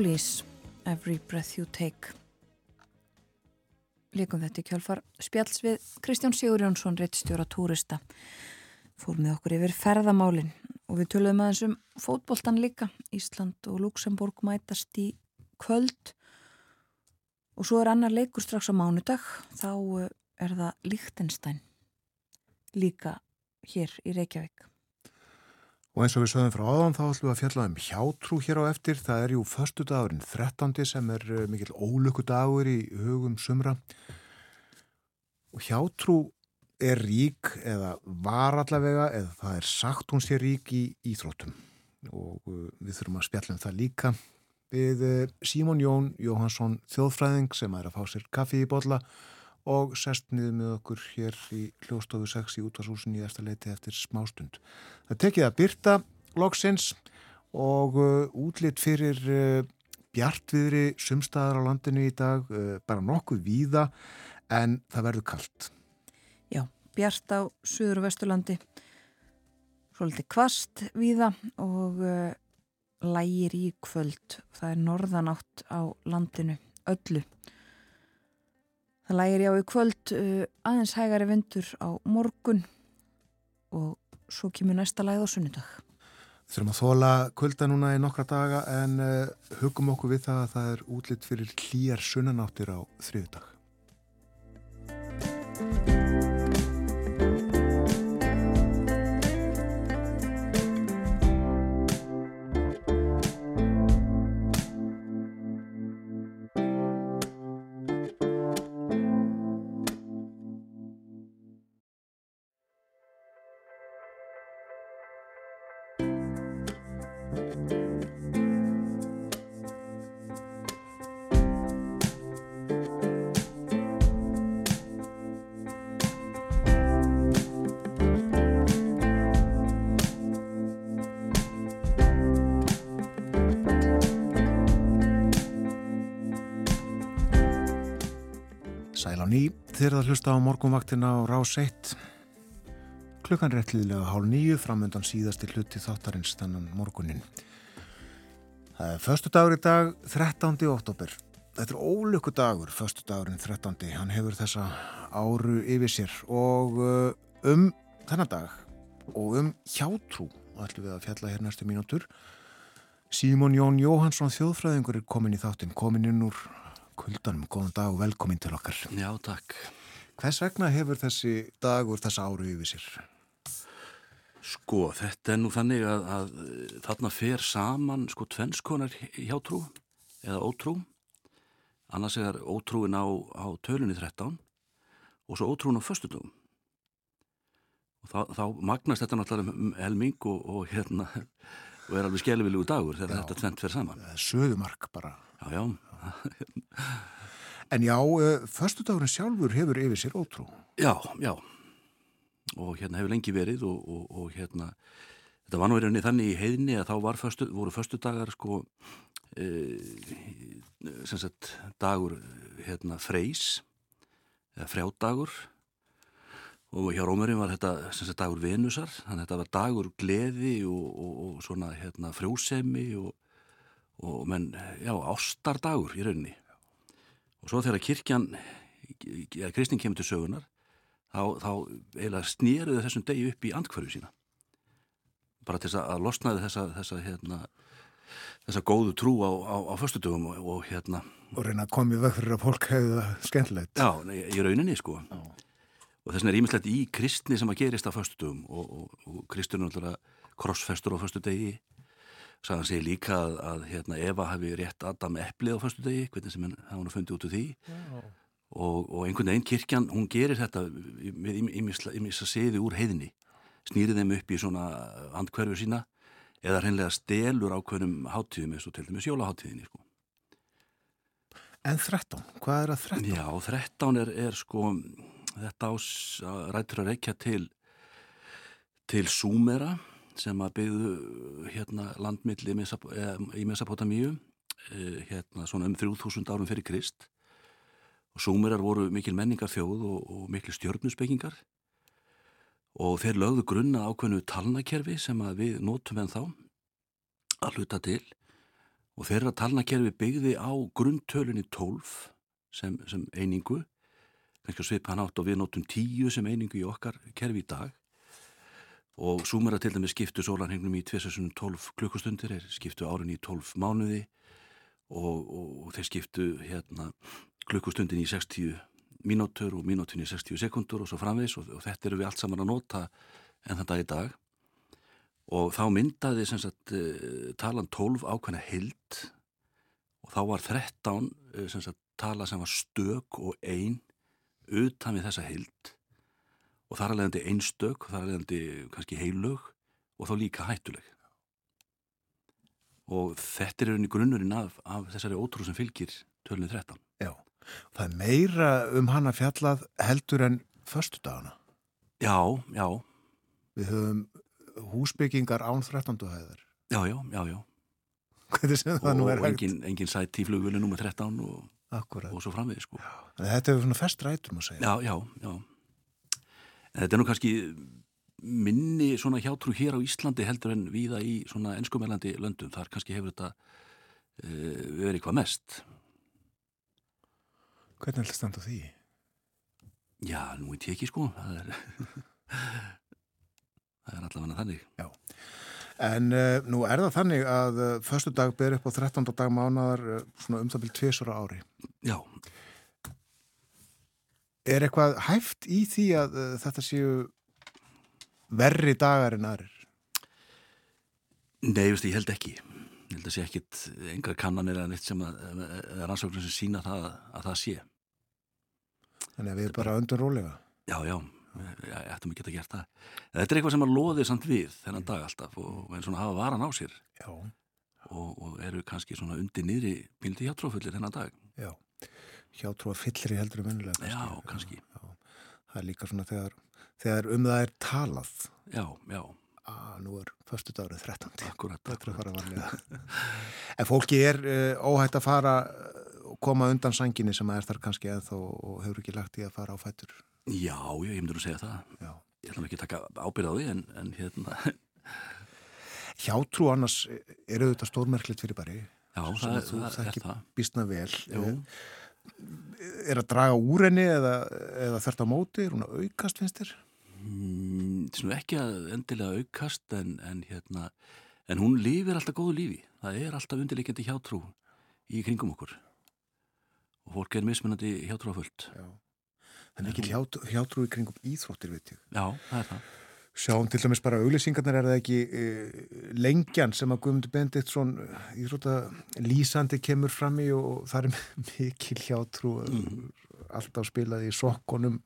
Police, Every Breath You Take líkum þetta í kjálfar spjalls við Kristján Sigur Jónsson, reittstjóra túrista. Fór með okkur yfir ferðamálinn og við töluðum aðeins um fótboltan líka. Ísland og Luxemburg mætast í kvöld og svo er annar leikur strax á mánudag. Þá eh, er það Lichtenstein líka hér í Reykjavík. Og eins og við sögum frá áðan þá ætlum við að fjalla um hjátrú hér á eftir. Það er jú förstu dagurinn 13. sem er eh, mikil ólöku dagur í hugum sumra. Og hjátrú er rík eða var allavega eða það er sagt hún sé rík í íþróttum. Og eh, við þurfum að spjalla um það líka við eh, Símon Jón Jóhansson þjóðfræðing sem er að fá sér kaffi í botla og sest niður með okkur hér í hljóstofu 6 í útvarshúsin í eftir leiti eftir smástund. Það tekið að byrta loksins og uh, útlitt fyrir uh, bjartviðri sumstaðar á landinu í dag, uh, bara nokkuð víða en það verður kallt. Já, bjart á Suður og Vesturlandi, svolítið kvast víða og uh, lægir í kvöld. Það er norðanátt á landinu öllu. Það lægir já í kvöld uh, aðeins hægari vindur á morgun og svo kemur næsta læð á sunnudag. Þurfum að þóla kvölda núna í nokkra daga en uh, hugum okkur við það að það er útlitt fyrir hlýjar sunnanáttir á þriðdag. Sæl ný, þeir að hlusta á morgunvaktina á Rás 1. Klukkan réttliðlega hálf nýju framöndan síðasti hluti þáttarins þannan morgunin. Það er förstu dagur í dag, 13. oktober. Þetta er ólöku dagur, förstu dagurinn 13. Hann hefur þessa áru yfir sér og uh, um þennan dag og um hjátrú, ætlum við að fjalla hér næstu mínútur. Símon Jón Jóhansson þjóðfræðingur er komin í þáttin, komin inn úr kuldanum. Góðan dag og velkomin til okkar. Já, takk. Hvers vegna hefur þessi dagur þessa áru yfir sér? Sko, þetta er nú þannig að, að þarna fer saman sko tvennskonar hjátrú eða ótrú. Annars er ótrúin á, á tölunni 13 og svo ótrúin á föstudum. Og þá, þá magnast þetta náttúrulega um helming og, og hérna og er alveg skelvilegu dagur þegar já, þetta tvent fer saman. Söðumark bara. Já, já. en já, uh, föstudagurinn sjálfur hefur yfir sér ótrú. Já, já. Og hérna hefur lengi verið og, og, og hérna, þetta var nú verið þannig í heiðni að þá föstu, voru föstudagar sko, e, sem sagt, dagur hérna freys, eða frjádagur og hjá Rómurinn var þetta sem sagt dagur venusar, þannig að þetta var dagur gleði og, og svona hérna frjósemi og og menn, já, ástardagur í rauninni. Og svo þegar kirkjan eða kristning kemur til sögunar þá, þá eiginlega snýruðu þessum degi upp í andkverju sína. Bara til að losnaði þessa þessa, hérna, þessa góðu trú á, á, á föstudögum og, og hérna. Og reyna að komið vekk fyrir að fólk hefði það skemmtilegt. Já, í rauninni sko. Já. og þess vegna er ímyndilegt í kristni sem að gerist á föstudögum og, og, og kristunum krossfestur á föstudegi Sagan segir líka að, að hérna, Eva hafi rétt Adam eplið á fyrstu degi, hvernig sem hann hafa fundið út úr því og, og einhvern veginn kirkjan, hún gerir þetta með ímissa siði úr heiðinni, snýrið þeim upp í svona andkverfur sína eða hreinlega stelur ákveðnum háttíðum eins og til dæmis jólaháttíðinni. Sko. En 13, hvað er að 13? Já, 13 er, er sko, þetta ás rættur að reykja til, til Súmera sem að byggðu hérna landmill í Mesopotamíu hérna svona um 3000 árum fyrir Krist. Og súmerar voru mikil menningar þjóð og, og mikil stjörnusbyggingar og þeir lögðu grunna ákveðnu talnakerfi sem að við nótum en þá að hluta til. Og þeirra talnakerfi byggði á grunntölunni 12 sem, sem einingu. Kannski svipa hann átt og við notum tíu sem einingu í okkar kerfi í dag og súmera til dæmis skiptu sólarhengnum í 2012 klukkustundir, er skiptu árin í 12 mánuði og, og, og þeir skiptu hérna klukkustundin í 60 mínútur og mínútin í 60 sekundur og svo framvegs og, og þetta eru við allt saman að nota en þann dag í dag. Og þá myndaði sagt uh, talan 12 ákvæmna hild og þá var 13 uh, sem sagt tala sem var stök og ein utan við þessa hild og þar er leiðandi einstök og þar er leiðandi kannski heilug og þá líka hættuleg. Og þetta er unni grunnurinn af, af þessari ótrú sem fylgir tölunni 13 Já, það er meira um hana fjallað heldur en förstu dagana Já, já, Við höfum húsbyggingar án 13. hæðar. Já, já, já, já. Hvernig sem það nú og er hægt. engin, engin sætt í flugvölu nummer 13 og, og svo framvið sko. Að Þetta hefur svona fest rætur má segja. Já, já, já. En þetta er nú kannski minni svona hjátrú hér á Íslandi heldur en víða í svona enskumælandi löndum. Þar kannski hefur þetta uh, verið hvað mest. Hvernig standa á því? Já, nú veit ég ekki sko. Það er, það er allavega þannig. En uh, nú er það þannig að uh, förstu dag ber upp á 13. dag mánaðar uh, svona um það byrjum tvisura ári Já, Er eitthvað hæft í því að uh, þetta séu verri dagar en aðrir? nei, veist, ég held ekki. Ég held að sé ekkit engar kannanir eða neitt sem að, eða rannsóknir sem sína það að það sé. Þannig að við bara öndum rólega Já, já, ég ættum ekki að gera það. Þetta er eitthvað sem að loði samt við þennan dag alltaf og en svona hafa varan á sér Já, og, og eru kannski svona undir niðri bildi hjátrófullir þennan dag. já Hjá trú að fyllir í heldur um önnulega Já, kannski. Já, það er líka svona þegar, þegar um það er talað Já, já, að nú er förstu dagurinn 13. akkurat. Þetta er að fara varlega. en fólki er uh, óhætt að fara og koma undan sanginni sem er þar kannski eða og hefur ekki lagt í að fara á fætur. Já, já, ég myndur að segja það. Já. Ég ætlum ekki að taka ábyrð á því en, en hérna, Hjátrú annars er auðvitað stórmerklitt fyrir bari. já, það, það, það er það. Býstna vel. Jú. Er að draga úr henni eða, eða þert á móti? Er hún að aukast finnst þér? Mm, svona ekki að endilega aukast en, en hérna, en hún lifir alltaf góðu lífi. Það er alltaf undirleikjandi hjátrú í kringum okkur. Og fólk er mismunandi hjátrúafullt. Já. Það er ekki hjátrú, hjátrú í kringum íþróttir, veit ég. Já, það er það. Sjáum til dæmis bara auglýsingarnar er það ekki e, lengjan sem að Guðmundur Bendiktsson íþrótta lýsandi kemur fram í og það er mikil hjátrú Mhm. alltaf spilað í sokkonum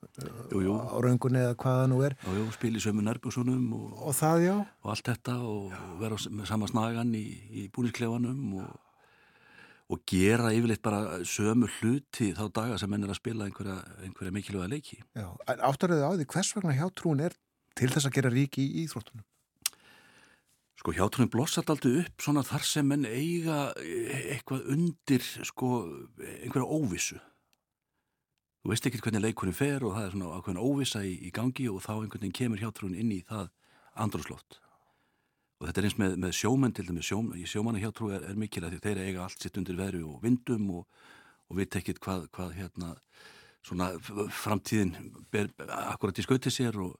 Jú, jú. á röngunni eða hvað það nú er jú, spil í sömu nærbúsunum og, og það já, og allt þetta og vera á s- með sama snagan í, í búnisklefanum og, og gera yfirleitt bara sömu hluti þá daga sem menn er að spila einhverja, einhverja mikilvæga leiki. já. áttaröðu á því hvers vegna hjátrúin er til þess að gera ríki í íþróttunum Sko hjátrúin blossat aldrei upp svona þar sem menn eiga e- eitthvað undir sko einhverja óvissu. Þú veist ekki hvernig leikurinn fer og það er svona ákveðin óvissa í, í gangi og þá einhvern veginn kemur hjátrúin inn í það andrúslótt. Og þetta er eins með, með sjómenn til dæmis, sjóm, sjómanna hjátrú er, er mikil að því þeir eiga allt sitt undir veru og vindum og, og við tekit hvað, hvað hérna svona framtíðin ber akkurat í skauti sér og,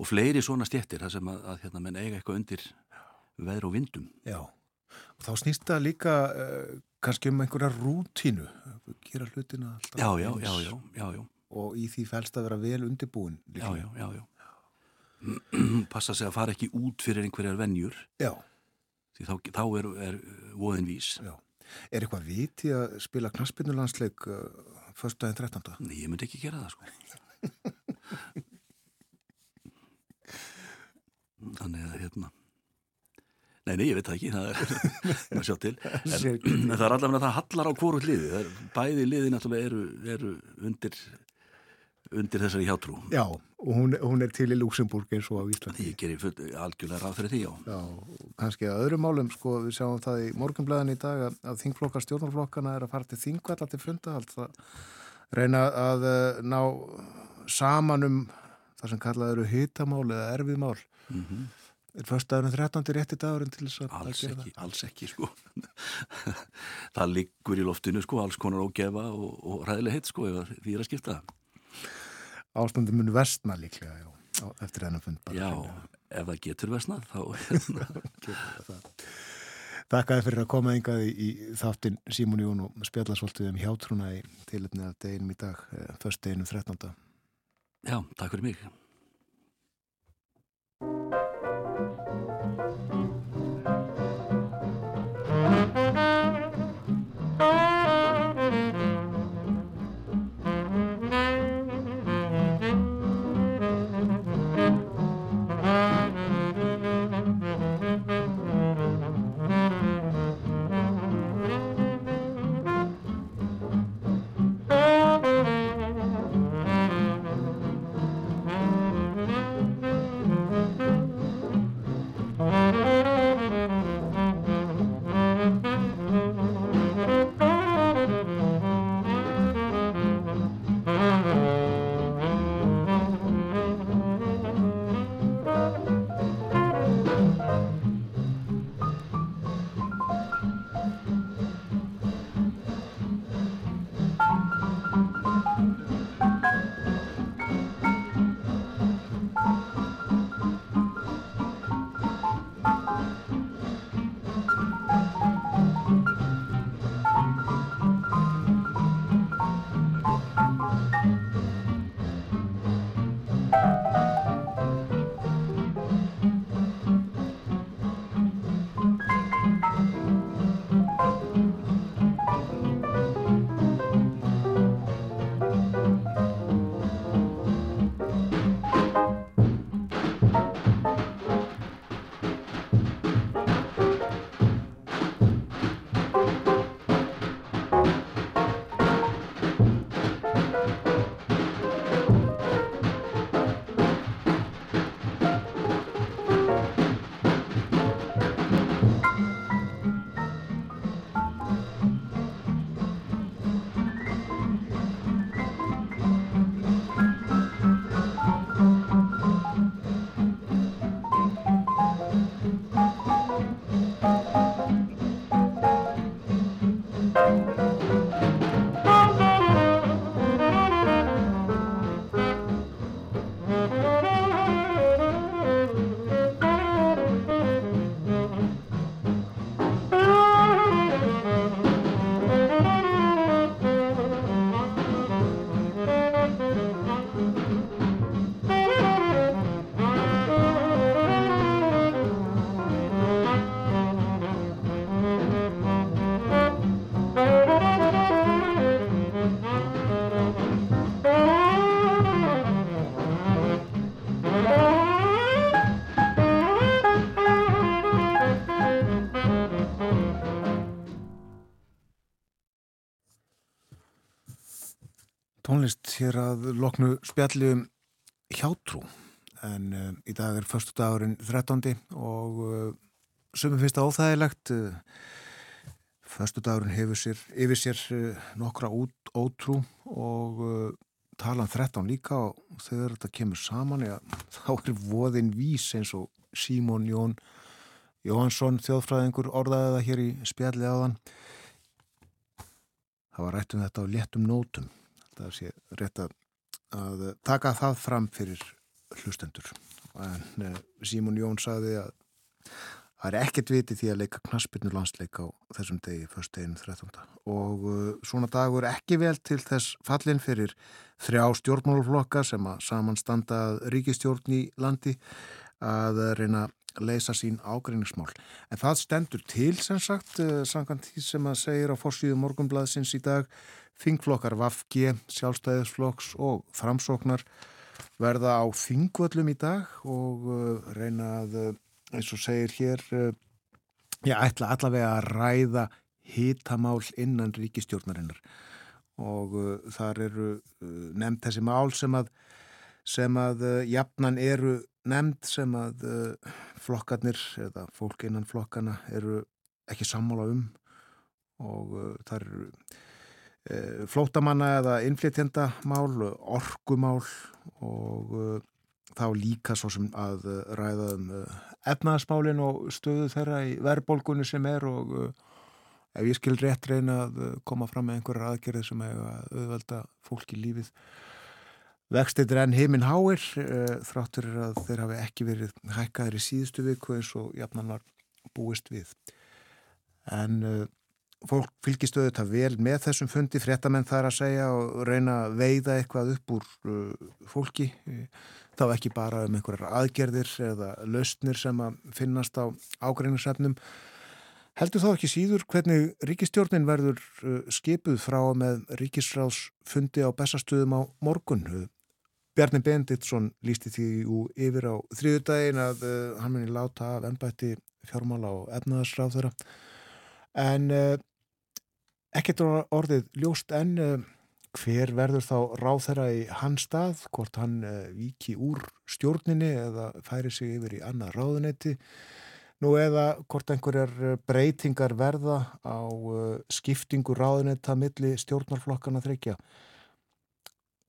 og fleiri svona stjettir þar sem að, að hérna menn eiga eitthvað undir veður og vindum. já, og þá snýst það líka uh, kannski um einhverja rútínu gera hlutina alltaf Já, já, já, já, já, já, og í því fælst að vera vel undirbúin já, já, já, já. Passa sig að fara ekki út fyrir einhverjar venjur, já. því þá, þá er, er voðin vís. Já. Er eitthvað viti að spila knaspinnulandsleik uh, fyrstdæðin 13. Nei, ég myndi ekki gera það, sko. Þannig að, hérna... Nei, nei, ég veit það ekki, það er að sjá til. En, en það er allavega að það hallar á hvoru liði. Er, bæði liði náttúrulega eru, eru undir, undir þessari hjátrú. Já, og hún, hún er til í Luxemburg eins og á Íslandi. Ég gerir full, algjörlega ráð fyrir því, já. Já, kannski að öðrum málum, sko, við sjáum það í morgunblæðan í dag að, að þingflokkar stjórnarflokkana er að fara til þingvalla til funda, alltaf reyna að uh, ná saman um það sem kallað eru hitamál eða erfiðmál. Mm Er fyrstdæðurinn 13. rétti dagurinn til þess að að Alls gera ekki, alls ekki, sko. það liggur í loftinu, sko, alls konar ógefa og, og ræðileg hitt, sko, ef því er að skipta. ástandi muni vestna líklega já, eftir þennan fund Já, ef það getur vestnað þá hérna. Takk fyrir að koma engað í, í þáttin Símón Jón og spjalla svolítið um hjátrúna í tilöfni af deginum í dag, först deginum 13. Já, takk fyrir mig tónlist hér að loknu spjalli um hjátrú en uh, í dag er förstu dagurinn 13. og uh, sumum finnst það óþægilegt uh, förstu dagurinn hefur sér, yfir sér nokkra út, ótrú og talan 13 líka og þegar þetta kemur saman ja, þá er voðin vís eins og Símón Jón Jóhansson þjóðfræðingur orðaði það hér í spjalli áðan það var rætt um þetta á léttum nótum það sé rétt að, að taka það fram fyrir hlustendur en eh, Símón Jón saði að það er ekkert viti því að leika knaspinu landsleik á þessum degi, först deginu 13. og uh, svona dagur ekki vel til þess fallin fyrir þrjá stjórnmálflokka sem að samanstanda ríkistjórn í landi að reyna leysa sín ágreiningsmál. En það stendur til sem sagt, uh, samkvæmt því sem að segir á fórsíðu morgunblaðsins í dag Þingflokkar Vafge, sjálfstæðisflokks og framsóknar verða á þingvöllum í dag og uh, reyna að, uh, eins og segir hér, já, ætla allavega að ræða hitamál innan ríkistjórnarinnar og þar eru nefnd þessi mál sem að, sem að jafnan eru nefnd sem að flokkarnir eða fólk innan flokkana eru ekki sammála um og þar eru Eh, flótamanna eða innflytjendamál, orkumál og uh, þá líka svo sem að uh, ræða um uh, efnaðasmálin og stöðu þeirra í verðbólgunni sem er og ef ég skil rétt reyna að koma fram með einhverjar aðgerði sem hefur auðvelda fólki lífið Vextir enn heiminn háir uh, þráttur að þeir hafi ekki verið hækkaðir í síðustu viku eins og jafnan var búist við. En uh, fólk fylgist auðvitað vel með þessum fundi, fréttamenn þar að segja og reyna að veiða eitthvað upp úr uh, fólki. Þá ekki bara um einhverjar aðgerðir eða lausnir sem að finnast á ágreiningsefnum. Heldur þá ekki síður hvernig ríkistjórnin verður skipuð frá með ríkisráðsfundi á bestastöðum á morgun? Bjarni Benditsson lísti því yfir á þriðudagin að uh, hann muni láta af ennbætti fjármála og efnaðarsráð þeirra en uh, ekkert orðið ljóst en uh, hver verður þá ráð þeirra í hans stað, hvort hann viki úr stjórninni eða færi sig yfir í annað ráðunetti nú eða hvort einhverjar breytingar verða á skiptingu ráðunetta milli stjórnarflokkana þreikja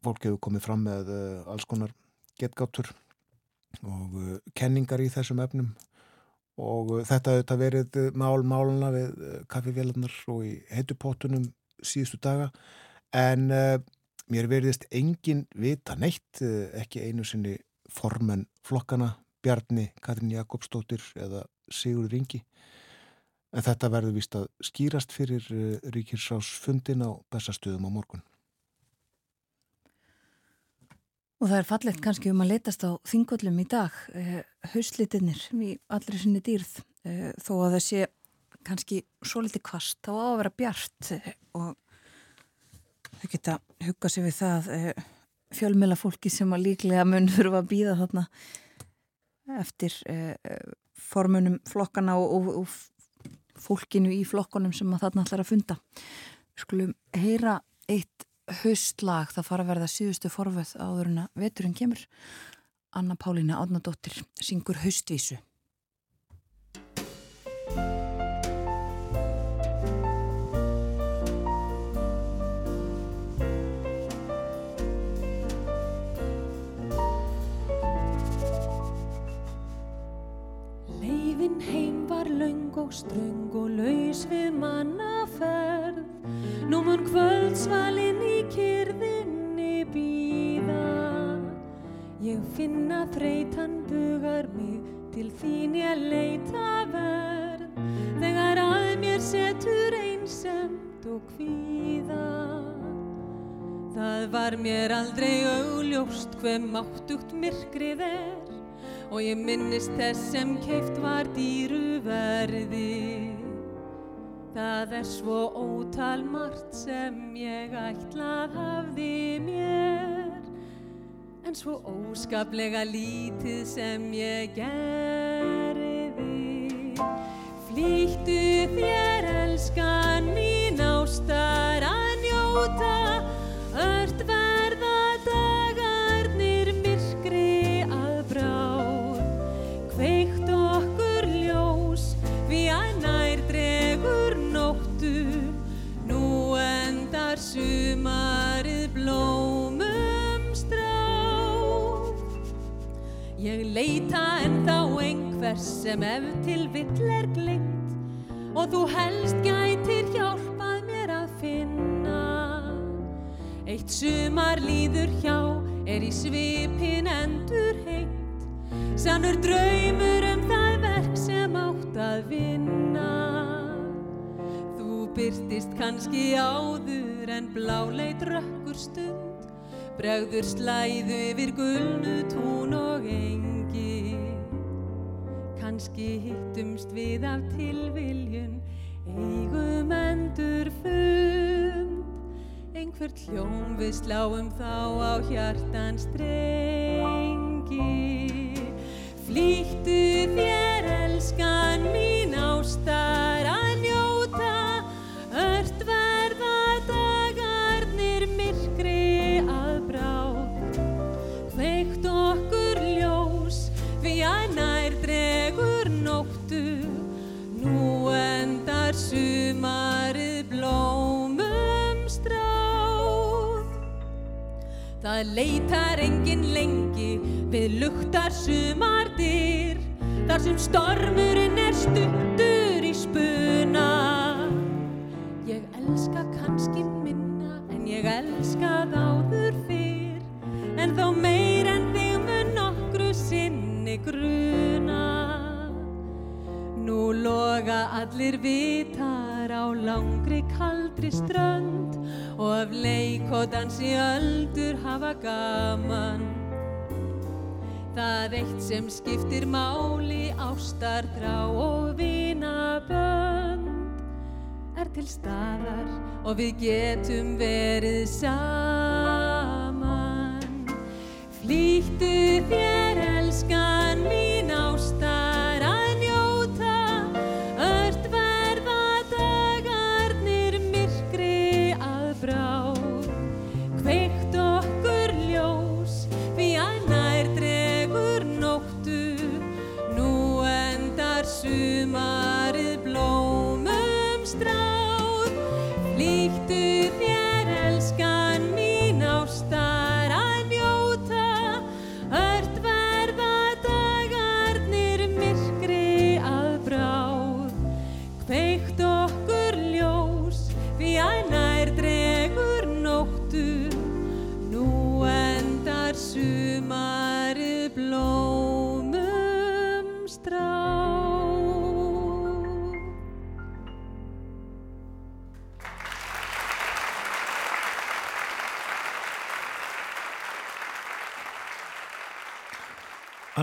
fólk hefur komið fram með uh, alls konar getgáttur og uh, kenningar í þessum efnum. Og uh, þetta hefur verið mál máluna við kaffivélagnar og í heitupottunum síðustu daga. En mér veriðist engin vita neitt, ekki einu sinni formen flokkana Bjarni, Katrin Jakobsdóttir eða Sigurður Ingi. En þetta verður vist að skýrast fyrir Ríkirsásfundin á bestastöðum á morgun Og það er fallegt kannski um að letast á þingullum í dag, eh, hauslitinir í allri sinni dýrð, eh, þó að það sé kannski svo litið kvast, þá á að vera bjart eh, og þau geta hugga sig við það fjölmjöla fólki sem að líklega mun þurfa að býða þarna eftir formunum flokkana og, og, og fólkinu í flokkonum sem að þarna ætlar að funda. Skulum heyra eitt haustlag það fara að verða síðustu forvöð áður en að veturinn kemur. Anna Pálína Átnadóttir syngur haustvísu laung og ströng og laus við mannaferð. Nú mun kvöldsvalinn í kyrðinni býða Ég finna þreytan bugar mig til þín ég leita verð. Þegar að mér setur einsemt og kvíða. Það var mér aldrei augljóst hver máttugt myrkrið er og ég minnist þess sem keift var dýru verði Það er svo ótal margt sem ég ætlað hafði mér. En svo óskaplega lítið sem ég gerði. Flýttu þér elskan mín ástar að njóta Ég leita en þá einhvers sem ef til vill er glengt Og þú helst gætir hjálpað mér að finna. Eitt sumar líður hjá er í svipin endur heitt Sannur draumur um það verk sem átt að vinna. Þú byrtist kannski áður en bláleit rökkur stund Bregður slæðu yfir gulnu tún og engi. Kannski hittumst við af tilviljun Eigum endur fund Einhvert hljóm við sláum þá á hjartan strengi. Flýttu þér elskan mín ástar að leitar engin lengi við luktar sumardir Þar sem stormurinn er stuttur hafa gaman. Það eitt sem skiptir máli ástar, þrá og vinabönd er til staðar og við getum verið saman.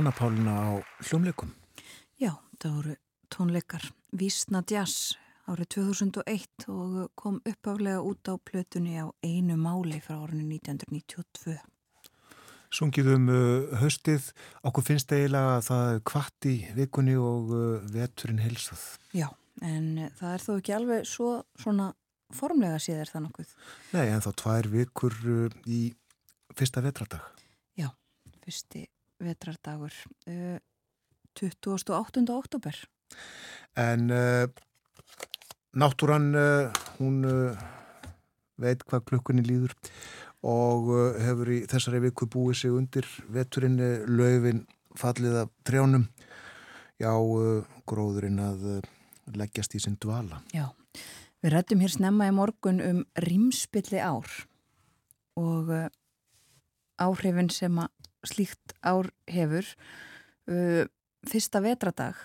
Anna Pálina á hljómleikum. Já, það voru tónleikar Vísna Jazz árið 2001 og kom uppáflega út á plötunni á einu máli frá árinu 1992. Sungið um uh, höstið, okkur finnst eiginlega að það er kvart í vikunni og uh, veturinn helsað. Já, en eh, það er þó ekki alveg svo svona formlega séðir það nokkuð. Nei, en þá tvær vikur uh, í fyrsta vetradag. Já, fyrsti vetrardagur, uh, 28. oktober. En uh, náttúran, uh, hún uh, veit hvað klukkunni líður og hefur í þessari viku búið sig undir veturinn uh, laufin fallið af trjánum. Já, gróðurinn að leggjast í sinn dvala. Já, við rættum hér snemma í morgun um rýmspilli ár og áhrifin sem að slíkt ár hefur. Uh, fyrsta vetradag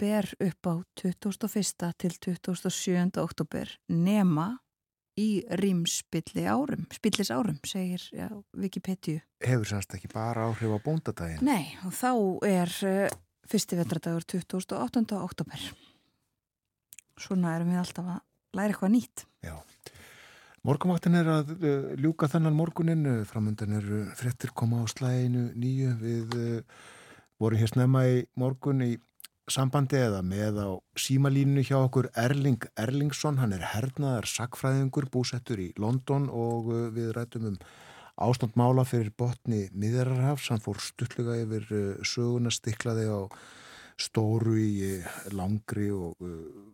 ber upp á 21. til 27. oktober nema í rýmspilli árum, spillis árum, segir já, Wikipedia. Hefur sannst ekki bara áhrif á bóndadaginn? Nei, og þá er uh, fyrsti vetradagur 28. oktober. Svona erum við alltaf að læra eitthvað nýtt. Já. Morgumvaktin er að uh, ljúka þennan morgunin, uh, framöndan er uh, frettir koma á slæginu nýju. Við uh, vorum hér snemma í morgun í sambandi eða með á símalínu hjá okkur Erling Erlingsson, hann er hernaðar sakfræðingur, búsettur í London og við rættum um ástandmála fyrir botni miðararhafs, hann fór stutlega yfir söguna, stiklaði á stóru í langri og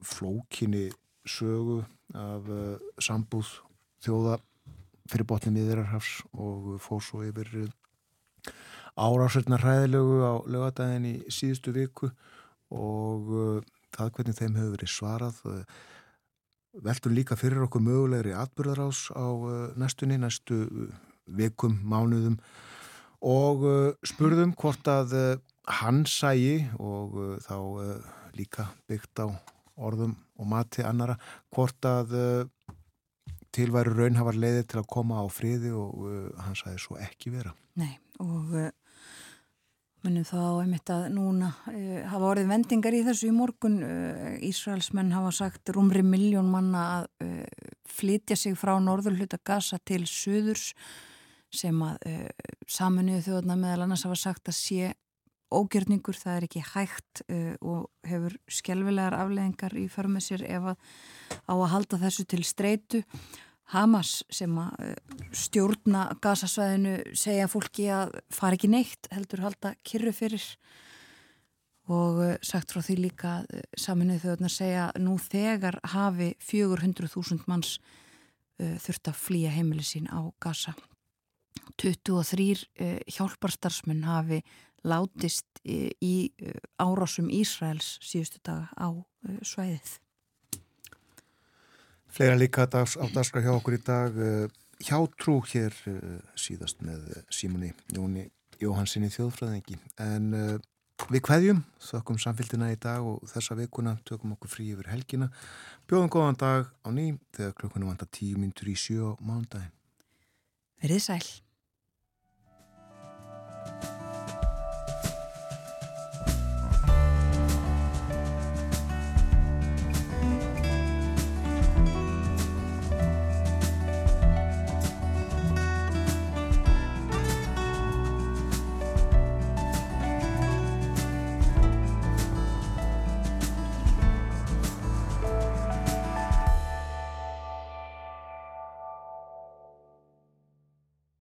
flókinni sögu af sambúð þjóða fyrir botni miðararhafs og fór svo yfir uh, árásveitna hræðilegu á lögadaginn í síðustu viku og uh, það hvernig þeim hefur verið svarað uh, veltum líka fyrir okkur mögulegri atbyrðarás á uh, næstunni, næstu vikum, mánuðum og spurðum hvort að hann sægi og þá líka byggt á orðum og mati annara hvort að til væru raunhafar leiði til að koma á friði og uh, hann sæði svo ekki vera. Nei, og uh, munum þá einmitt að núna uh, hafa orðið vendingar í þessu í morgun. Uh, Ísraelsmenn hafa sagt rúmri miljón manna að uh, flytja sig frá norðurhluta Gaza til söðurs sem að uh, saminuðu þjóðna meðal annars hafa sagt að sé ógjörningur, það er ekki hægt uh, og hefur skjálfilegar afleðingar í förmið sér ef að á að halda þessu til streitu. Hamas sem að uh, stjórna gasasvæðinu segja fólki að fara ekki neitt heldur halda kyrru fyrir og uh, sagt frá því líka uh, saminuð þjóðnar segja nú þegar hafi 400.000 manns uh, þurft að flýja heimili sín á gasa 23 uh, hjálparstarfsmenn hafi látist uh, í uh, árásum Ísraels síðustu daga á uh, svæðið. Fleira líka dags, á dagskra hjá okkur í dag. hjátrú hér síðast með Símoni Jóni Jóhansinni þjóðfræðingi. En við hverjum þökkum samfélgina í dag og þessa vikuna tökum okkur frí yfir helgina. Bjóðum góðan dag á ný þegar klukkunum vantar tíu myndur í sjö á mándagin Verðið sæl